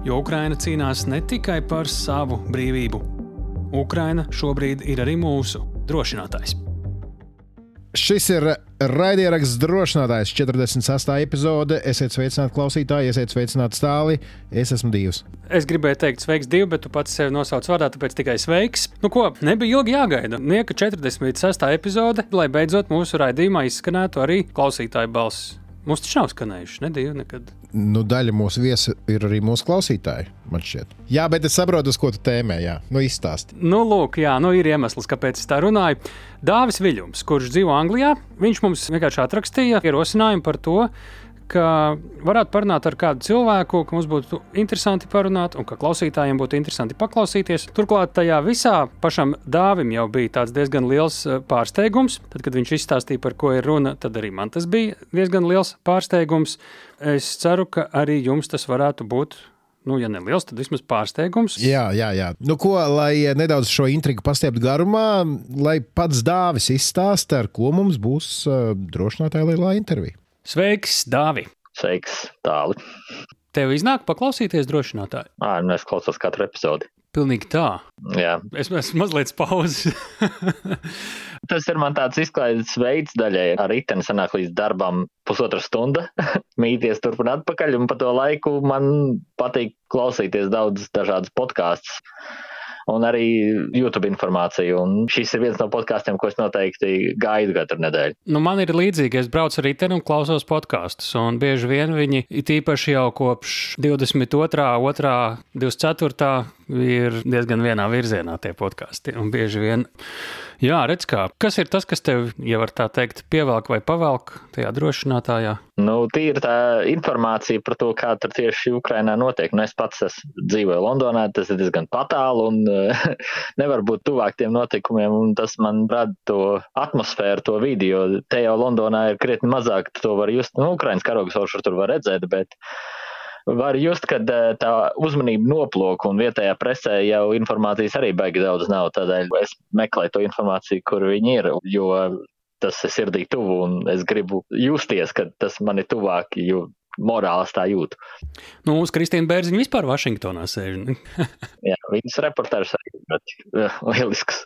Jo Ukraina cīnās ne tikai par savu brīvību. Ukraina šobrīd ir arī mūsu drošinātājs. Šis ir raidieraksts drošinātājs, 48. epizode. Esiet sveicināti, klausītāji, esiet sveicināti stāli. Es esmu Dievs. Es gribēju teikt, sveiks, divi, bet tu pats sevi nosauc vārdā, tāpēc tikai sveiks. Nu, ko, nebija ilgi jāgaida. Nieka 46. epizode, lai beidzot mūsu raidījumā izskanētu arī klausītāju balss. Mums taču nav skanējuši, nedēļu nekad. Nu, daļa mūsu viesi ir arī mūsu klausītāji, man šķiet. Jā, bet es saprotu, uz ko tu tēmē. Jā, nu izstāsti. Nu, lūk, jā, nu ir iemesls, kāpēc es tā runāju. Dāvis Viļņums, kurš dzīvo Anglijā, viņš mums vienkārši atrakstīja ierosinājumu par to, ka varētu parunāt ar kādu cilvēku, ka mums būtu interesanti parunāt, un ka klausītājiem būtu interesanti paklausīties. Turklāt tajā visā pašam dāvim jau bija diezgan liels eh, pārsteigums. Tad, kad viņš izstāstīja, par ko ir runa, tad arī man tas bija diezgan liels pārsteigums. Es ceru, ka arī jums tas varētu būt nu, ja ne liels, tad vismaz pārsteigums. Jā, jā, jā. Nu, ko, lai nedaudz šo intrigu pastieptu garumā, lai pats dāvis izstāsta, ar ko mums būs uh, drošinātāja lielā intervija. Sveiks, Dāvi! Sveiks, tālu! Tev iznāk paklausīties drošinātāji? Jā, nu es klausos katru epizodi. Pilnīgi tā. Jā. Es esmu mazliet pauzes. Tas ir man tāds izklaides veids daļai. Ar riteni sanāk līdz darbam pusotra stunda, mīties turp un atpakaļ, un pa to laiku man patīk klausīties daudz dažādas podkāstus un arī YouTube informāciju. Un šis ir viens no podkāstiem, ko es noteikti gaidu katru nedēļu. Nu, man ir līdzīgi, es braucu ar riteni un klausos podkāstus, un bieži vien viņi ir īpaši jau kopš 22., 2., 24. ir diezgan vienā virzienā tie podkāsti. Un bieži vien Jā, redz, kā. Kas ir tas, kas tev, ja var tā teikt, pievelk vai pavelk tajā drošinātājā? Nu, tīri tā informācija par to, kā tur tieši Ukrainā notiek. Nu, es pats es dzīvoju Londonā, tas ir diezgan patālu un nevar būt tuvāk tiem notikumiem, un tas man rada to atmosfēru, to vidi, jo te jau Londonā ir krietni mazāk, to var just, nu, Ukrainas karogas jau tur var redzēt, bet var just, ka tā uzmanība noplūk, un vietējā presē jau informācijas arī baigi daudz nav. Tādēļ es meklēju to informāciju, kur viņi ir, jo tas ir sirdī tuvu, un es gribu justies, ka tas man ir tuvāk, jo morāli tā jūtu. Nu, uz Kristīna Bērziņa vispār Vašingtonā sēž. Jā, viņas reportāžas arī ir uh, lielisks.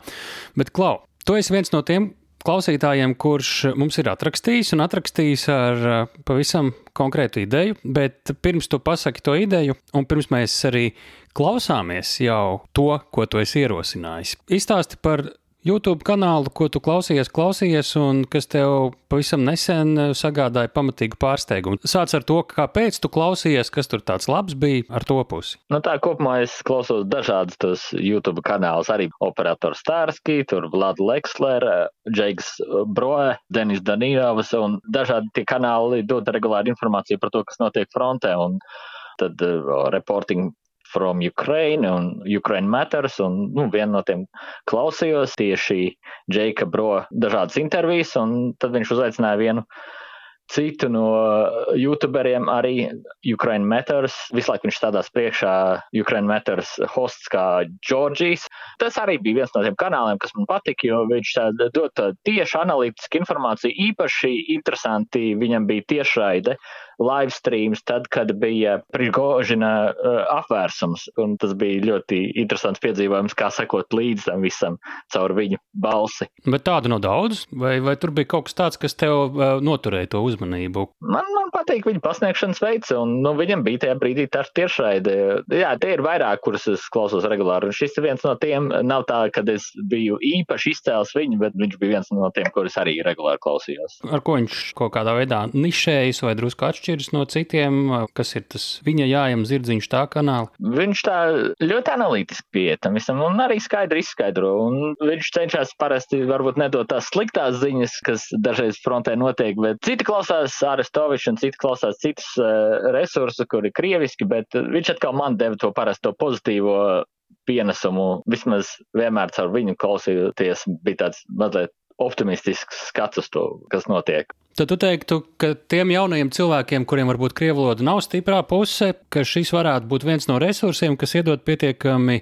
Bet, Klau, tu esi viens no tiem, klausītājiem, kurš mums ir atrakstījis un atrakstījis ar uh, pavisam konkrētu ideju, bet pirms tu pasaki to ideju, un pirms mēs arī klausāmies jau to, ko tu esi ierosinājis, izstāsti par YouTube kanālu, ko tu klausījies, klausījies, un kas tev pavisam nesen eh, sagādāja pamatīgu pārsteigumu. Sāc ar to, kāpēc tu klausījies, kas tur tāds labs bija ar to pusi. Nu, tā kopumā es klausos dažādus tos YouTube kanālus, arī operators Stārski, tur Vlada Lekslera, Džeiks Broe, Denis Danīvs, un dažādi tie kanāli dod regulāri informāciju par to, kas notiek frontē. Un tad uh, reporting from Ukraine un Ukraine Matters, un nu, vienu no tiem klausījos tieši Džeika Bro dažādas intervijas, un tad viņš uzaicināja vienu citu no youtuberiem arī Ukraine Matters. Visu laiku viņš stādās priekšā Ukraine Matters hosts kā Džordžijs. Tas arī bija viens no tiem kanāliem, kas man patika, jo viņš dod tieši analītisku informāciju. Īpaši interesanti viņam bija tiešraide live streams, tad, kad bija Prigožina uh, apvērsums. Tas bija ļoti interesants piedzīvojums, kā sekot līdz tam visam caur viņu balsi. Bet tādu nav daudz, vai, vai tur bija kaut kas tāds, kas tev uh, noturēja to uzmanību? Man, man patīk viņa pasniegšanas veids, un nu, viņam bija tajā brīdī tā tiešraide. Jā, tie ir vairāk, kurus es klausos regulāri. Un šis ir viens no tiem, nav tā, ka es biju īpaši izcēlis viņu, bet viņš bija viens no tiem, kurus arī regulāri klausījos. Ar ko viņš kaut kādā veidā nišējas vai drusku atšķiras no citiem, kas ir tas viņa jājam zirdziņš tā kanāla? Viņš tā ļoti analītiski pietam visam un arī skaidri izskaidro. Un viņš cenšas parasti varbūt nedot tās sliktās ziņas, kas dažreiz frontē notiek, bet citi klausās Arestovičs un citi klausās citus uh, resursus, kuri ir krieviski, bet viņš atkal man deva to parasto pozitīvo pienesumu. Vismaz vienmēr caur viņu klausīties, bija tāds mazliet optimistisks skats uz to, kas notiek. Tad tu teiktu, ka tiem jaunajiem cilvēkiem, kuriem varbūt krievu valoda nav stiprā puse, ka šis varētu būt viens no resursiem, kas iedod pietiekami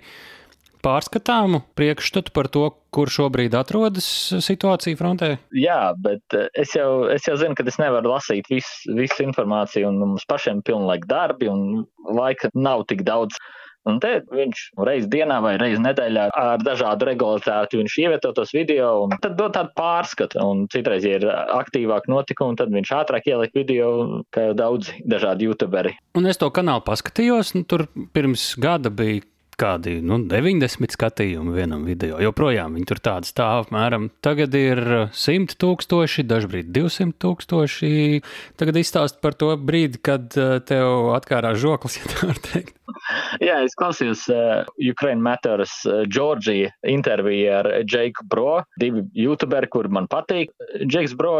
pārskatāmu priekšstatu par to, kur šobrīd atrodas situācija frontē? Jā, bet eh, es jau, es jau zinu, ka es nevaru lasīt visu, visu informāciju, un mums pašiem ir pilnlaika darbi, un laika nav tik daudz. Un te viņš reizes dienā vai reizes nedēļā ar dažādu regularitāti viņš ievieto tos video un tad dod tādu pārskatu. Un citreiz, ja ir aktīvāk notikumi, tad viņš ātrāk ieliek video, kā jau daudzi dažādi youtuberi. Un es to kanālu paskatījos, nu, tur pirms gada bija kādi nu, 90 skatījumi vienam video. Joprojām viņi tur tādi stāv apmēram. Tagad ir 100 tūkstoši, dažkārt 200 tūkstoši. Tagad izstāst par to brīdi, kad eh, tev atkārās žoklis, ja tā var teikt. Jā, es klausījos uh, Ukraine Matters uh, Georgija interviju ar Džeiku Bro, divi youtuberi, kur man patīk. Džeiks Bro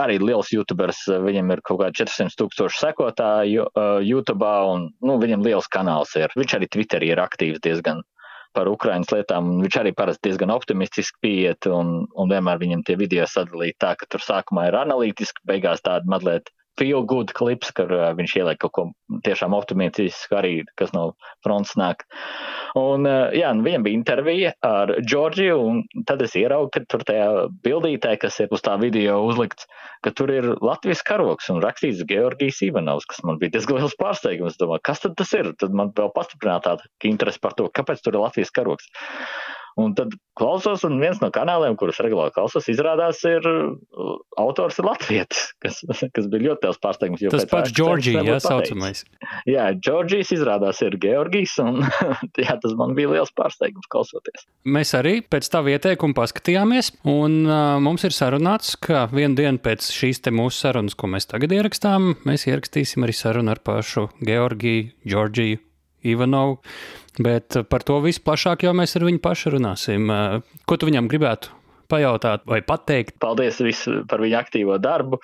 arī liels youtubers, viņam ir kaut kādi 400 tūkstoši sekotāju uh, YouTube, un nu, viņam liels kanāls ir. Viņš arī Twitterī ir aktīvs diezgan par Ukraiņas lietām. Viņš arī parasti diezgan optimistiski pieiet, un, un vienmēr viņam tie video sadalīti tā, ka tur sākumā ir analītiski, beigās tādi mazliet feel good klips, kur uh, viņš ieliek kaut ko tiešām optimistisku arī, kas no fronts nāk. Un, uh, jā, nu, viņam bija intervija ar Džordžiju, un tad es ieraugu, ka tur tajā bildītē, kas ir uz tā video uzlikts, ka tur ir Latvijas karoks un rakstīts Georgijs Ivanovs, kas man bija diezgan liels pārsteigums. Domāju, kas tad tas ir? Tad man vēl pastiprinātā interesi par to, kāpēc tur ir Latvijas karoks. Un tad klausos, un viens no kanāliem, kurus regulāri klausos, izrādās, ir uh, autors ir Latvijas, kas, kas bija ļoti liels pārsteigums. Tas pats Džordžijs, jā, saucamais. Jā, Džordžijs izrādās ir Georgijs, un jā, tas man bija liels pārsteigums klausoties. Mēs arī pēc tā ieteikuma paskatījāmies, un uh, mums ir sarunāts, ka vienu dienu pēc šīs te mūsu sarunas, ko mēs tagad ierakstām, mēs ierakstīsim arī sarunu ar pašu Georgiju, Džordžiju, Ivanovu. Bet par to visu plašāk jau mēs ar viņu pašu runāsim. Ko tu viņam gribētu pajautāt vai pateikt? Paldies par viņu aktīvo darbu.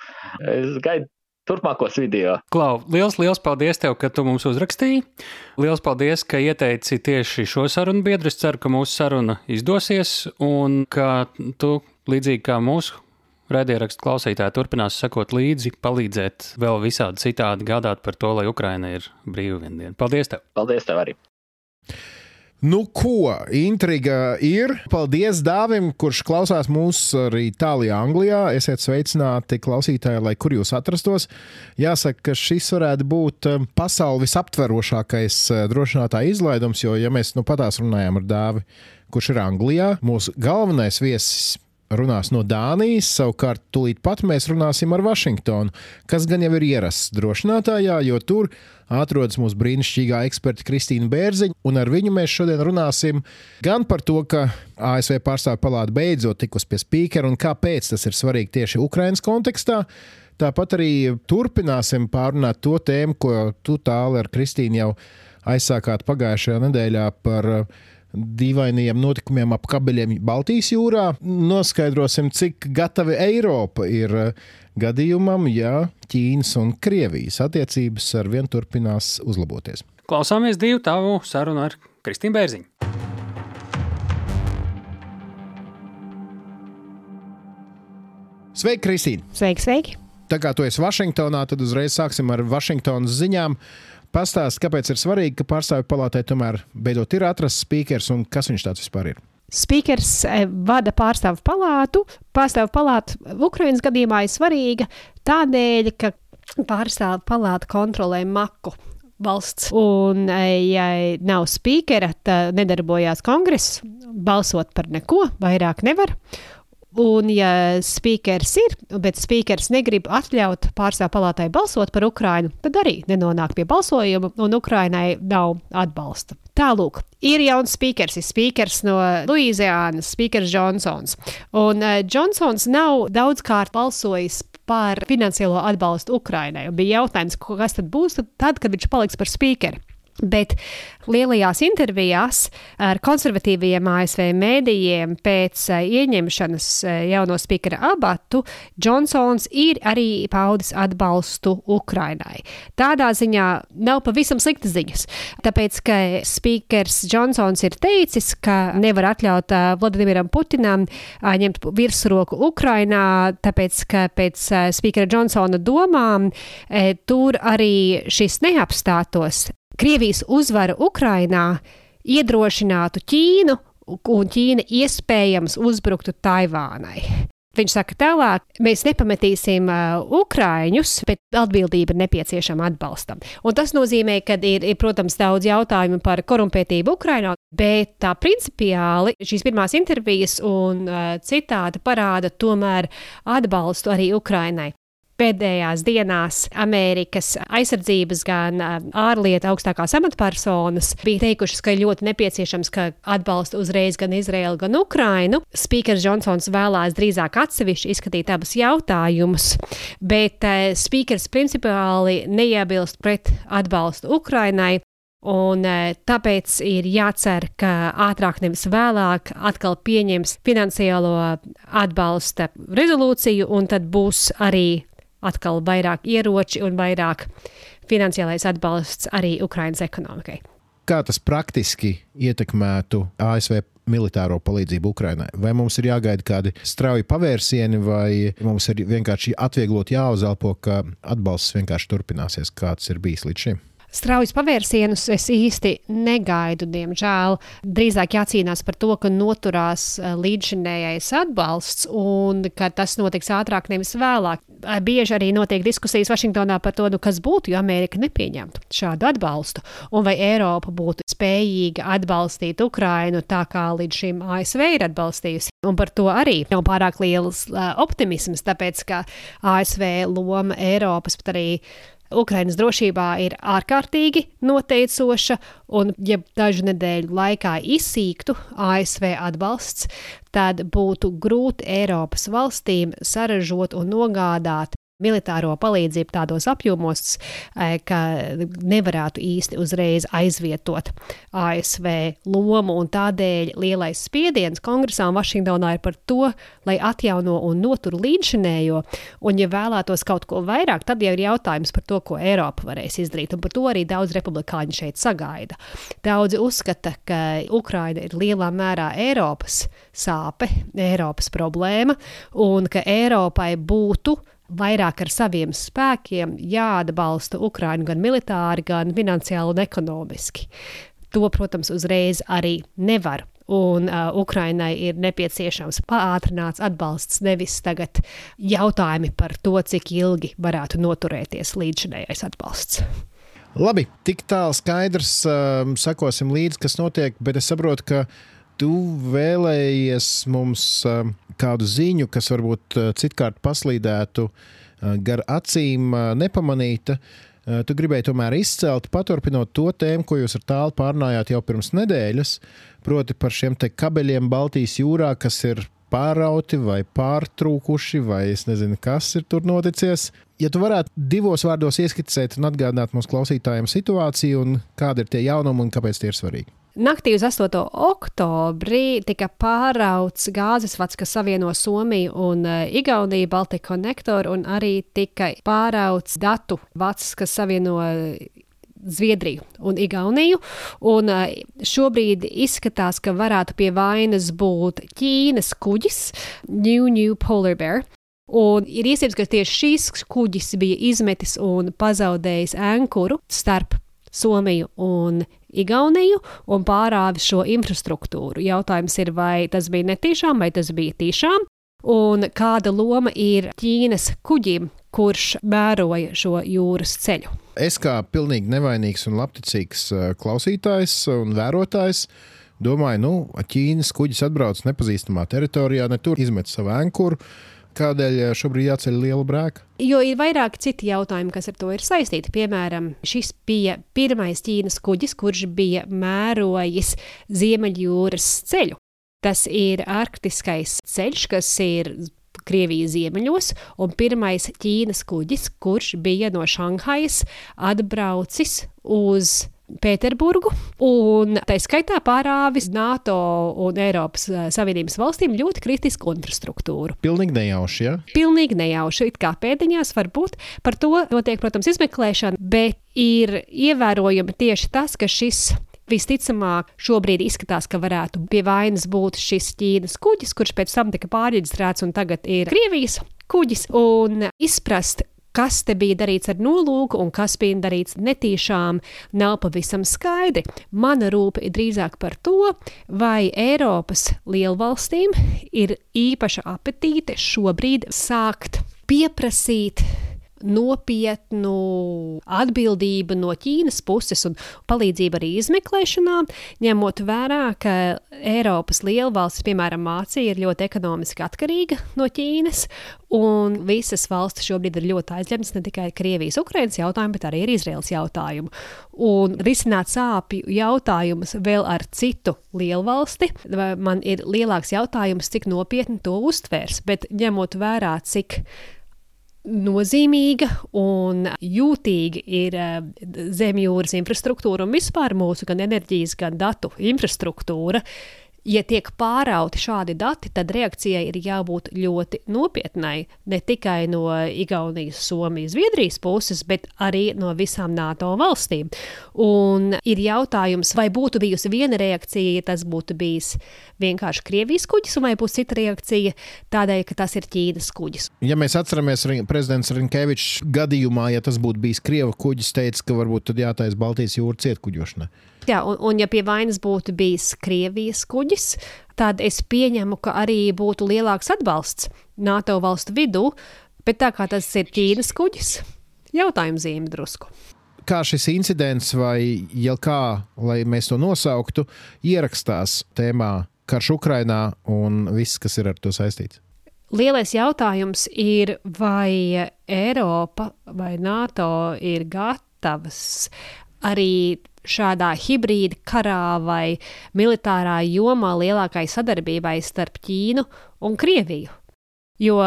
Es gaidu turpmākos video. Klau, liels, liels paldies tev, ka tu mums uzrakstīji. Liels paldies, ka ieteici tieši šo sarunu biedru. Es ceru, ka mūsu saruna izdosies un ka tu līdzīgi kā mūsu. Radiorakstu klausītāji turpinās sekot līdzi, palīdzēt vēl visādi citādi gādāt par to, lai Ukraina ir brīva viendiena. Paldies tev! Paldies tev arī! Nu, ko? Intriga ir. Paldies Dāvim, kurš klausās mūsu arī Itālijā, Anglijā. Esiet sveicināti, klausītāji, lai kur jūs atrastos. Jāsaka, ka šis varētu būt um, pasaules visaptverošākais uh, drošinātāja izlaidums, jo, ja mēs nu patās runājam ar Dāvi, kurš ir Anglijā, mūsu galvenais viesis runās no Dānijas, savukārt tūlīt pat mēs runāsim ar Vašingtonu, kas gan jau ir ierasts drošinātājā, jo tur atrodas mūsu brīnišķīgā eksperta Kristīna Bērziņa, un ar viņu mēs šodien runāsim gan par to, ka ASV pārstāvju palāta beidzot tikus pie spīkera un kāpēc tas ir svarīgi tieši Ukraiņas kontekstā. Tāpat arī turpināsim pārunāt to tēmu, ko tu tālāk ar Kristīnu jau aizsākāt pagājušajā nedēļā par uh, dīvainiem notikumiem ap kabeļiem Baltijas jūrā. Noskaidrosim, cik gatavi Eiropa ir eh, gadījumam, ja Ķīnas un Krievijas attiecības ar vien turpinās uzlaboties. Klausāmies divu tavu sarunu ar Kristīnu Bērziņu. Sveiki, Kristīne! Sveiki, sveiki! Tā kā tu esi Vašingtonā, tad uzreiz sāksim ar Vašingtonas ziņām. Uh, Pastāst, kāpēc ir svarīgi, ka pārstāvju palātē tomēr beidzot ir atrasts spīkers un kas viņš tāds vispār ir? Spīkers e, vada pārstāvu palātu. Pārstāvu palāta Ukraiņas gadījumā ir svarīga tādēļ, ka pārstāvu palāta kontrolē maku valsts. Un, e, ja nav spīkera, tad nedarbojās kongress, balsot par neko, vairāk nevar. Un, ja spīkers ir, bet spīkers negrib atļaut pārstāvju palātai balsot par Ukrajinu, tad arī nenonāk pie balsojuma, un Ukrainai nav atbalsta. Tālūk, ir jauns spīkers, ir spīkers no Luīzijas, spīkers Džonsons. Un uh, Džonsons nav daudzkārt balsojis par finansiālo atbalstu Ukrainai. Bija jautājums, kas tad būs tad, kad viņš paliks par spīkeri. Bet lielajās intervijās ar konservatīviem ASV mēdījiem pēc uh, ieņemšanas uh, jauno spīkera abatu Džonsons ir arī paudis atbalstu Ukrainai. Tādā ziņā nav pavisam sliktas ziņas, tāpēc ka spīkers Džonsons ir teicis, ka nevar atļaut uh, Vladimiram Putinam ņemt virsroku Ukrainā, tāpēc ka pēc spīkera Džonsona domām tur arī šis neapstātos Krievijas uzvara Ukrainā iedrošinātu Ķīnu, un Ķīna iespējams uzbruktu Taivānai. Viņš saka, tālāk mēs nepametīsim uh, ukrāņus, bet atbildība ir nepieciešama atbalstam. Un tas nozīmē, ka ir, ir, protams, daudz jautājumu par korumpētību Ukrajinā, bet tā principiāli šīs pirmās intervijas un uh, citādi parāda tomēr atbalstu arī Ukrajinai pēdējās dienās Amerikas aizsardzības, gan ārlietu augstākās amatpersonas bija teikušas, ka ļoti nepieciešams, ka atbalsta uzreiz gan Izraēlu, gan Ukrainu. Spīkers Džonsons vēlās drīzāk atsevišķi izskatīt abus jautājumus, bet uh, spīkers principiāli neiebilst pret atbalstu Ukrainai. Un, tāpēc ir jācer, ka ātrāk, nevis vēlāk, atkal pieņems finansiālo atbalsta rezolūciju, un tad būs arī atkal vairāk ieroči un vairāk finansiālais atbalsts arī Ukraiņas ekonomikai. Kā tas praktiski ietekmētu ASV militāro palīdzību Ukraiņai? Vai mums ir jāgaida kādi strauji pavērsieni, vai mums ir vienkārši atvieglot jāuzelpo, ka atbalsts vienkārši turpināsies, kāds ir bijis līdz šim? Straujus pavērsienus es īsti negaidu, diemžēl. Drīzāk jācīnās par to, ka noturās eh, līdzšinējais atbalsts un ka tas notiks ātrāk, nevis vēlāk. Eh, bieži arī notiek diskusijas Vašingtonā par to, nu, kas būtu, ja Amerika nepieņemtu šādu atbalstu, un vai Eiropa būtu spējīga atbalstīt Ukrainu tā, kā līdz šim ASV ir atbalstījusi. Un par to arī nav pārāk liels uh, optimisms, tāpēc ka ASV loma Eiropas, pat arī Ukrainas drošībā ir ārkārtīgi noteicoša, un, ja dažu nedēļu laikā izsīktu ASV atbalsts, tad būtu grūti Eiropas valstīm saražot un nogādāt militāro palīdzību tādos apjomos, e, ka nevarētu īsti uzreiz aizvietot ASV lomu. Tādēļ lielais spiediens kongresā un Vašingtonā ir par to, lai atjauno un notur līdzšinējo. Un, ja vēlētos kaut ko vairāk, tad jau ir jautājums par to, ko Eiropa varēs izdarīt. Un par to arī daudz republikāņu šeit sagaida. Daudzi uzskata, ka Ukraina ir lielā mērā Eiropas sāpe, Eiropas problēma, un ka Eiropai būtu vairāk ar saviem spēkiem jāatbalsta Ukraiņu gan militāri, gan finansiāli un ekonomiski. To, protams, uzreiz arī nevar. Un uh, Ukrainai ir nepieciešams pātrināts atbalsts, nevis tagad jautājumi par to, cik ilgi varētu noturēties līdzinējais atbalsts. Labi, tik tālu skaidrs, um, sakosim līdzi, kas notiek, bet es saprotu, ka tu vēlējies mums um, kādu ziņu, kas varbūt uh, citkārt paslīdētu uh, gar acīm uh, nepamanīta. Tu gribēji tomēr izcelt, paturpinot to tēmu, ko jūs ar tālu pārnājāt jau pirms nedēļas, proti par šiem kabeļiem Baltijas jūrā, kas ir pārauti vai pārtrūkuši, vai es nezinu, kas ir tur noticis. Ja tu varētu divos vārdos ieskicēt un atgādināt mūsu klausītājiem situāciju, un kādi ir tie jaunumi un kāpēc tie ir svarīgi. Naktī uz 8. oktobrī tika pārauts gāzes vats, kas savieno Somiju un uh, Igauniju, Baltika konektoru, un arī tika pārauts datu vats, kas savieno Zviedriju un Igauniju. Un, uh, šobrīd izskatās, ka varētu pie vainas būt Ķīnas kuģis New New Polar Bear. Un ir iespējams, ka tieši šīs kuģis bija izmetis un pazaudējis ankuru starp Somiju un Igauniju un pārāvis šo infrastruktūru. Jautājums ir, vai tas bija netīšām, vai tas bija tiešām, un kāda loma ir Ķīnas kuģim, kurš mēroja šo jūras ceļu. Es kā pilnīgi nevainīgs un labticīgs eh, klausītājs un vērotājs. Domāju, nu, Ķīnas kuģis atbrauc nepazīstamā teritorijā, ne tur izmet savu ankuru, Kādēļ eh, šobrīd jāceļ liela brēka? Jo ir vairāk citi jautājumi, kas ar to ir saistīti. Piemēram, šis bija pirmais Ķīnas kuģis, kurš bija mērojis Ziemeļjūras ceļu. Tas ir arktiskais ceļš, kas ir Krievijas ziemeļos, un pirmais Ķīnas kuģis, kurš bija no Šanhajas atbraucis uz Pēterburgu, un tā skaitā pārāvis NATO un Eiropas eh, Savienības valstīm ļoti kritisku infrastruktūru. Pilnīgi nejauši, ja? Pilnīgi nejauši, it kā pēdiņās var būt. Par to notiek, protams, izmeklēšana, bet ir ievērojami tieši tas, ka šis Visticamāk, šobrīd izskatās, ka varētu pie vainas būt šis Ķīnas kuģis, kurš pēc tam tika pārreģistrēts un tagad ir Krievijas kuģis, un izprast, kas te bija darīts ar nolūku un kas bija darīts netīšām, nav pavisam skaidri. Mana rūpe ir drīzāk par to, vai Eiropas lielvalstīm ir īpaša apetīte šobrīd sākt pieprasīt nopietnu atbildību no Ķīnas puses un palīdzību arī izmeklēšanā, ņemot vērā, ka Eiropas lielvalstis, piemēram, Mācija, ir ļoti ekonomiski atkarīga no Ķīnas, un visas valstis šobrīd ir ļoti aizņemtas ne tikai Krievijas, Ukrainas jautājumu, bet arī ar Izraels jautājumu. Un risināt sāpju jautājumus vēl ar citu lielvalsti, man ir lielāks jautājums, cik nopietni to uztvērs, bet ņemot vērā, cik nozīmīga un jūtīga ir eh, zemjūras infrastruktūra un vispār mūsu gan enerģijas, gan datu infrastruktūra. Ja tiek pārauti šādi dati, tad reakcijai ir jābūt ļoti nopietnai. Ne tikai no Igaunijas, Somijas, Zviedrijas puses, bet arī no visām NATO valstīm. Un ir jautājums, vai būtu bijusi viena reakcija, ja tas būtu bijis vienkārši Krievijas kuģis, vai būs cita reakcija tādēļ, ka tas ir Ķīnas kuģis. Ja mēs atceramies prezidents Rinkevičs gadījumā, ja tas būtu bijis Krievijas kuģis, teica, ka varbūt tad jātaisa Baltijas jūras cietkuģošana. Jā, un, un ja pie vainas būtu bijis Krievijas kuģis, tad es pieņemu, ka arī būtu lielāks atbalsts NATO valstu vidū, bet tā kā tas ir Ķīnas kuģis, jautājums zīme drusku. Kā šis incidents, vai jau kā, lai mēs to nosauktu, ierakstās tēmā karš Ukrainā un viss, kas ir ar to saistīts? Lielais jautājums ir, vai Eiropa vai NATO ir gatavas arī šādā hibrīda karā vai militārā jomā lielākai sadarbībai starp Ķīnu un Krieviju. Jo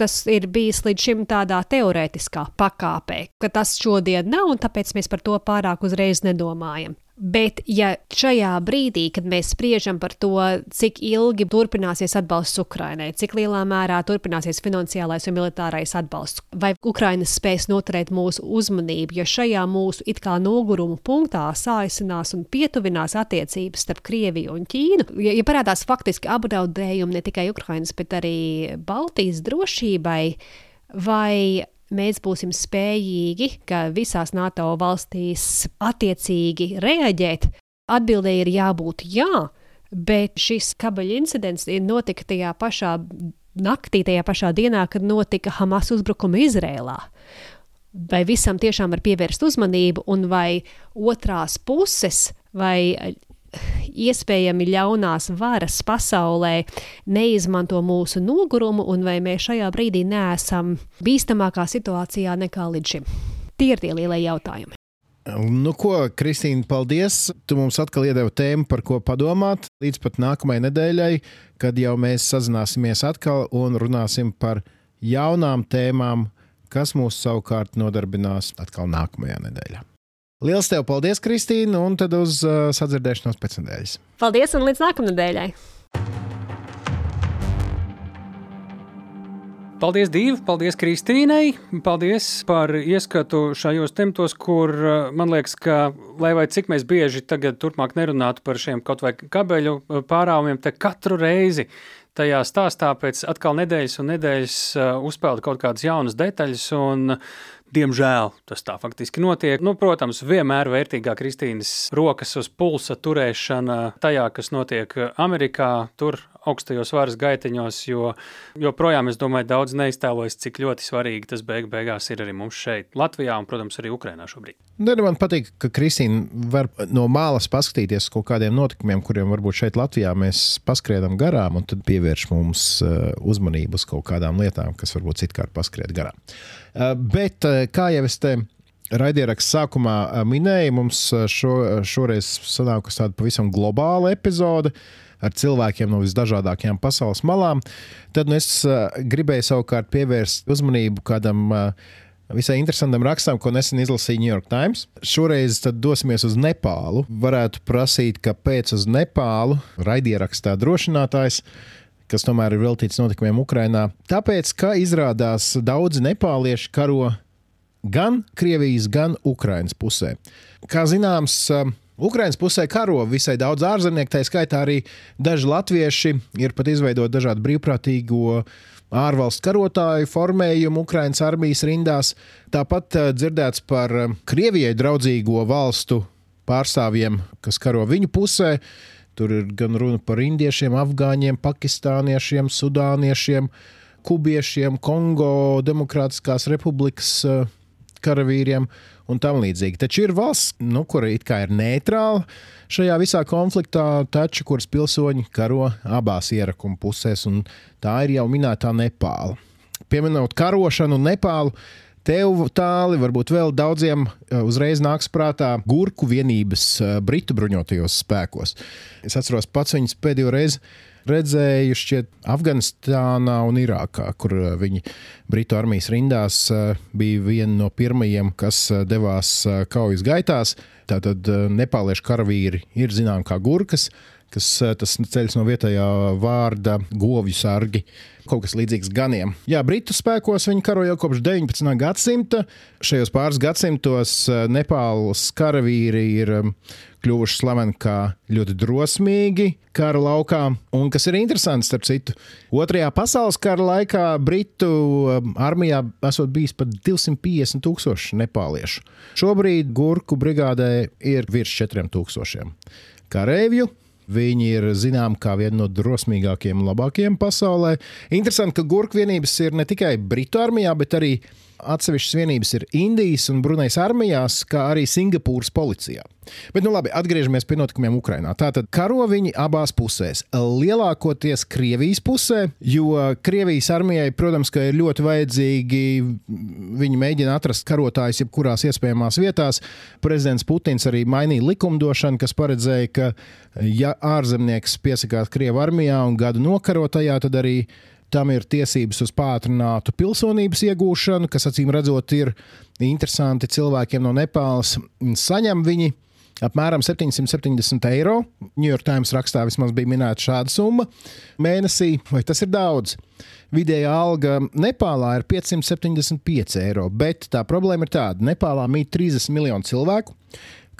tas ir bijis līdz šim tādā teorētiskā pakāpē, ka tas šodien nav, un tāpēc mēs par to pārāk uzreiz nedomājam. Bet, ja šajā brīdī, kad mēs spriežam par to, cik ilgi turpināsies atbalsts Ukrainai, cik lielā mērā turpināsies finansiālais un militārais atbalsts, vai Ukraina spēs noturēt mūsu uzmanību, ja šajā mūsu it kā noguruma punktā sāisinās un pietuvinās attiecības starp Krieviju un Ķīnu, ja, ja parādās faktiski apdraudējumi ne tikai Ukrainas, bet arī Baltijas drošībai, vai mēs būsim spējīgi, ka visās NATO valstīs attiecīgi reaģēt, atbildēji ir jābūt jā, bet šis kabeļu incidents notika tajā pašā naktī, tajā pašā dienā, kad notika Hamas uzbrukuma Izrēlā. Vai visam tiešām var pievērst uzmanību, un vai otrās puses, vai iespējami ļaunās varas pasaulē neizmanto mūsu nogurumu, un vai mēs šajā brīdī neesam bīstamākā situācijā nekā līdz šim? Tie ir tie lielie jautājumi. Nu, ko, Kristīne, paldies. Tu mums atkal iedevi tēmu, par ko padomāt. Līdz pat nākamajai nedēļai, kad jau mēs sazināsimies atkal un runāsim par jaunām tēmām, kas mūs savukārt nodarbinās atkal nākamajā nedēļā. Lielas tev paldies, Kristīne, un tad uz uh, sadzirdēšanos pēc nedēļas. Paldies, un līdz nākamnedēļai! Paldies, Dīva! Paldies, Kristīnai! Paldies par ieskatu šajos tematos, kur uh, man liekas, ka, lai vai cik mēs bieži tagad turpmāk nerunātu par šiem kaut vai kabeļu uh, pārāvumiem, te katru reizi tajā stāstā pēc atkal nedēļas un nedēļas uh, uzpeld kaut kādas jaunas detaļas un Diemžēl tas tā faktiski notiek. Nu, protams, vienmēr vērtīgā Kristīnas rokas uz pulsa turēšana tajā, kas notiek Amerikā, tur augstajos varas gaiteņos, jo joprojām, es domāju, daudz neiztēlojas, cik ļoti svarīgi tas beig beigās ir arī mums šeit, Latvijā un, protams, arī Ukrainā šobrīd. Ne, nu, man patīk, ka Kristīna var no malas paskatīties uz kaut kādiem notikumiem, kuriem varbūt šeit Latvijā mēs paskriedam garām, un tad pievērš mums uh, uzmanību uz kaut kādām lietām, kas varbūt citkārt paskriet garām. Uh, bet, uh, kā jau es te raidierakstu sākumā minēju, mums šo, šoreiz sanākusi tāda pavisam globāla epizode. Uh, ar cilvēkiem no visdažādākajām pasaules malām. Tad nu, es uh, gribēju savukārt pievērst uzmanību kādam uh, visai interesantam rakstam, ko nesen izlasīja New York Times. Šoreiz dosimies uz Nepālu. Varētu prasīt, kāpēc uz Nepālu raidierakstā drošinātājs kas tomēr ir veltīts notikumiem Ukrajinā. Tāpēc, ka izrādās daudzi nepālieši karo gan Krievijas, gan Ukraiņas pusē. Kā zināms, Ukraiņas pusē karo visai daudz ārzemnieku, tā skaitā arī daži latvieši ir pat izveidot dažādu brīvprātīgo ārvalstu karotāju formējumu Ukraiņas armijas rindās. Tāpat dzirdēts par Krievijai draudzīgo valstu pārstāvjiem, kas karo viņu pusē. Tur ir gan runa par indiešiem, afgāņiem, pakistāniešiem, sudāniešiem, kubiešiem, Kongo Demokrātiskās republikas karavīriem un tam līdzīgi. Taču ir valsts, nu, kur it kā ir neitrāla šajā visā konfliktā, taču kuras pilsoņi karo abās ierakuma pusēs, un tā ir jau minētā Nepāla. Pieminot karošanu Nepālu. Tev tāli, varbūt vēl daudziem eh, uzreiz nāks prātā gurku vienības eh, Britu bruņotajos spēkos. Es atceros pats viņus pēdējo reizi redzēju šķiet Afganistānā un Irākā, kur uh, viņi Britu armijas rindās uh, bija viena no pirmajiem, kas uh, devās kaujas gaitās. Tātad nepāliešu karavīri ir zināmi kā gurkas, kas tas ceļš no vietējā vārda govju sargi. Kaut kas līdzīgs ganiem. Jā, Britu spēkos viņi karo jau kopš 19. gadsimta. Šajos pāris gadsimtos Nepāles karavīri ir kļuvuši slaveni kā ļoti drosmīgi kara laukā. Un kas ir interesants, starp citu, Otrajā pasaules kara laikā Britu um, armijā esot bijis pat 250 tūkstoši nepāliešu. Šobrīd Gurku brigādē ir virs 4000 kareivju. Viņi ir zināmi kā viena no drosmīgākajiem un labākajiem pasaulē. Interesanti, ka gurku vienības ir ne tikai Britu armijā, bet arī Atsevišķas vienības ir Indijas un Brunejas armijās, kā arī Singapūras policijā. Bet, nu labi, atgriežamies pie notikumiem Ukrajinā. Tātad karo viņi abās pusēs. Lielākoties Krievijas pusē, jo Krievijas armijai, protams, ir ļoti vajadzīgi. Viņi mēģina atrast karotājus jebkurās iespējamās vietās. Prezidents Putins arī mainīja likumdošanu, kas paredzēja, ka, ja ārzemnieks piesakās Krievijas armijā un gadu nokarotajā, tad arī tam ir tiesības uz pātrinātu pilsonības iegūšanu, kas acīm redzot ir interesanti cilvēkiem no Nepāles. Saņem viņi apmēram 770 eiro. New York Times rakstā vismaz bija minēta šāda summa mēnesī, vai tas ir daudz? Vidējā alga Nepālā ir 575 eiro, bet tā problēma ir tāda: Nepālā mīt 30 miljonu cilvēku.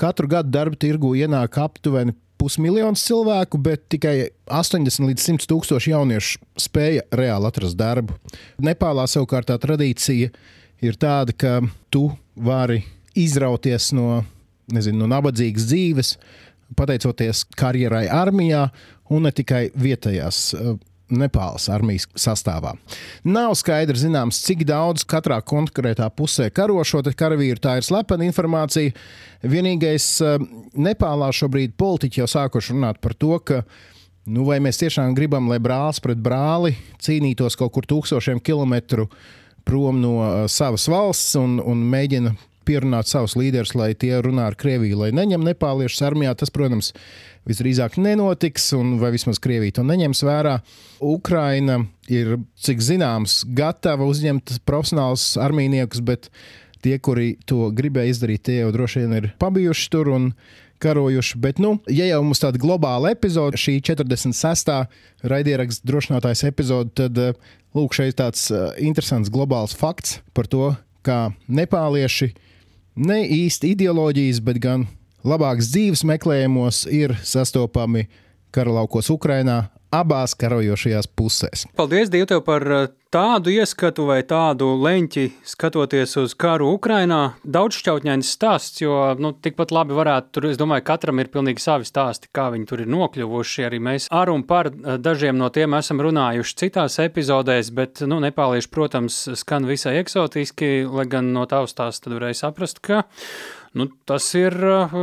Katru gadu darba tirgu ienāk aptuveni pusmiljons cilvēku, bet tikai 80 līdz 100 tūkstoši jauniešu spēja reāli atrast darbu. Nepālā savukārt tā tradīcija ir tāda, ka tu vari izrauties no, nezinu, no nabadzīgas dzīves, pateicoties karjerai armijā un ne tikai vietējās Nepāles armijas sastāvā. Nav skaidrs, zināms, cik daudz katrā konkrētā pusē karo šo karavīru. Tā ir slepena informācija. Vienīgais eh, Nepālā šobrīd politiķi jau sākuši runāt par to, ka nu, vai mēs tiešām gribam, lai brālis pret brāli cīnītos kaut kur tūkstošiem kilometru prom no uh, savas valsts un, un mēģina pierunāt savus līderus, lai tie runā ar Krieviju, lai neņem nepāliešus armijā. Tas, protams, visdrīzāk nenotiks, un vai vismaz Krievija to neņems vērā. Ukraina ir, cik zināms, gatava uzņemt profesionālus armijniekus, bet tie, kuri to gribēja izdarīt, tie jau droši vien ir pabijuši tur. Karojuši, bet, nu, ja jau mums tāda globāla epizode, šī 46. raidieraksts drošinātājs epizode, tad, lūk, šeit tāds uh, interesants globāls fakts par to, kā nepālieši ne īsti ideoloģijas, bet gan labākas dzīves meklējumos ir sastopami karalaukos Ukrajinā, abās karojošajās pusēs. Paldies, Dievu, tev par eh, tādu ieskatu vai tādu leņķi skatoties uz karu Ukrajinā. Daudz šķautņains stāsts, jo nu, tikpat labi varētu tur, es domāju, katram ir pilnīgi savi stāsti, kā viņi tur ir nokļuvuši. Arī mēs ar un par eh, dažiem no tiem esam runājuši citās epizodēs, bet nu, nepālieši, protams, skan visai eksotiski, lai gan no tavas tās tad varēja saprast, ka Nu, tas ir eh,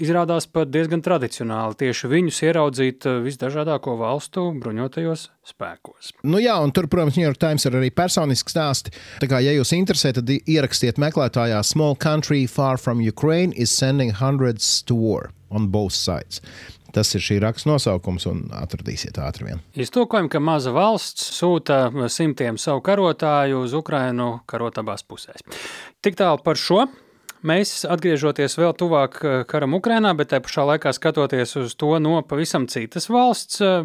izrādās pat diezgan tradicionāli tieši viņus ieraudzīt eh, visdažādāko valstu bruņotajos spēkos. Nu jā, un tur, protams, New York Times ir arī personiski stāsti. Tā kā, ja jūs interesē, tad ierakstiet meklētājā Small country far from Ukraine is sending hundreds to war on both sides. Tas ir šī raksta nosaukums, un atradīsiet ātri vien. Iztūkojam, ka maza valsts sūta simtiem savu karotāju uz Ukrajinu karot abās pusēs. Tik tālu par šo. Mēs atgriežoties vēl tuvāk eh, karam Ukrajinā, bet te pašā laikā skatoties uz to no pavisam citas valsts, eh,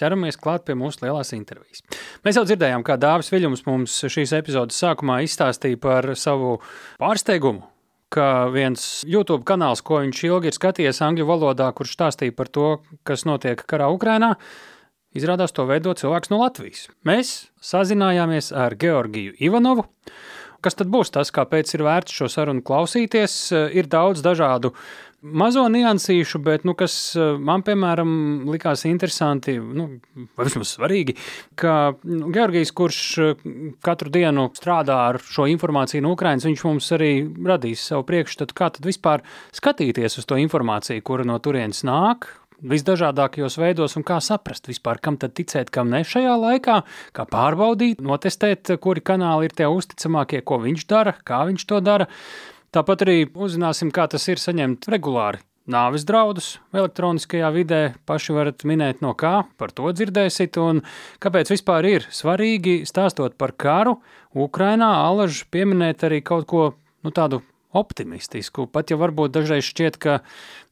ķeramies klāt pie mūsu lielās intervijas. Mēs jau dzirdējām, kā Dāvis Viļņums mums šīs epizodes sākumā izstāstīja par savu pārsteigumu ka viens YouTube kanāls, ko viņš ilgi ir skatījies angļu valodā, kurš stāstīja par to, kas notiek karā Ukrainā, izrādās to veido cilvēks no Latvijas. Mēs sazinājāmies ar Georgiju Ivanovu. Kas tad būs tas, kāpēc ir vērts šo sarunu klausīties? Ir daudz dažādu mazo niansīšu, bet, nu, kas eh, man, piemēram, likās interesanti, nu, vai vismaz svarīgi, ka nu, Georgijs, kurš eh, katru dienu strādā ar šo informāciju no Ukrainas, viņš mums arī radīs savu priekšstatu, kā tad vispār skatīties uz to informāciju, kura no turienes nāk, visdažādākajos veidos, un kā saprast vispār, kam tad ticēt, kam ne šajā laikā, kā pārbaudīt, notestēt, kuri kanāli ir tie uzticamākie, ko viņš dara, kā viņš to dara. Tāpat arī uzzināsim, kā tas ir saņemt regulāri nāves draudus elektroniskajā vidē. Paši varat minēt, no kā par to dzirdēsiet, un kāpēc vispār ir svarīgi stāstot par karu Ukrainā, alaži pieminēt arī kaut ko nu, tādu optimistisku. Pat ja varbūt dažreiz šķiet, ka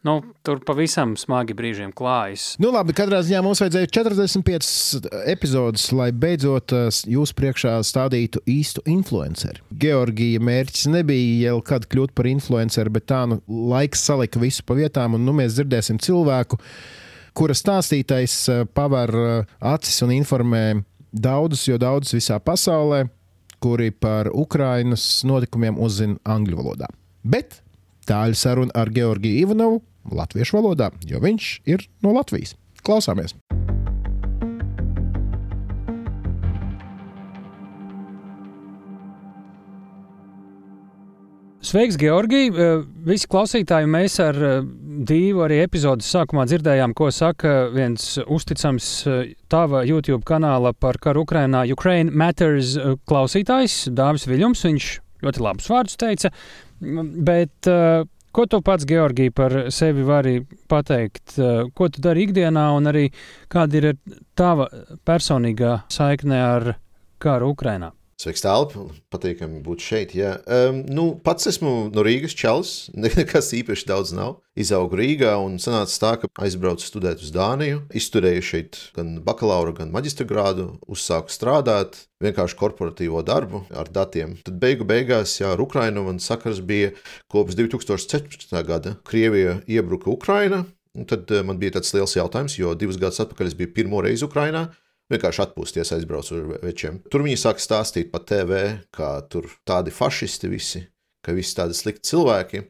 nu, tur pavisam smagi brīžiem klājas. Nu, labi, katrā ziņā mums vajadzēja 45 epizodes, lai beidzot uh, jūsu priekšā stādītu īstu influenceru. Georgija mērķis nebija jau kad kļūt par influenceru, bet tā nu laiks salika visu pa vietām, un nu, mēs dzirdēsim cilvēku, kura stāstītais uh, paver uh, acis un informē daudzus, jo daudzus visā pasaulē kuri par Ukrainas notikumiem uzzina angļu valodā. Bet tāļu saruna ar Georgiju Ivanovu latviešu valodā, jo viņš ir no Latvijas. Klausāmies! Sveiks, Georgi! Visi klausītāji, mēs ar eh, divu arī epizodes sākumā dzirdējām, ko saka viens uzticams eh, tava YouTube kanāla par karu Ukrainā, Ukraine Matters klausītājs, Dāvis Viļņums. Viņš ļoti labus vārdus teica, bet ko tu pats, Georgi, par sevi vari pateikt? Ko tu dari ikdienā un arī kāda ir tava personīgā saikne ar karu Ukrainā? Sveiks, Tālp! Patīkami būt šeit. Jā. Um, nu, pats esmu no Rīgas čels, nekas īpaši daudz nav. Izaugu Rīgā un sanāca tā, ka aizbraucu studēt uz Dāniju. Izturēju šeit gan bakalaura, gan maģistra grādu, uzsāku strādāt, vienkārši korporatīvo darbu ar datiem. Tad beigu beigās, jā, ar Ukrainu man sakars bija kopš 2014. gada. Krievija iebruka Ukraina. Tad eh, man bija tāds liels jautājums, jo divus gadus atpakaļ es biju pirmo reizi Ukrainā vienkārši atpūsties, aizbraucu ar večiem. Tur viņi sāk stāstīt pa TV, kā tur tādi fašisti visi, ka visi tādi slikti cilvēki.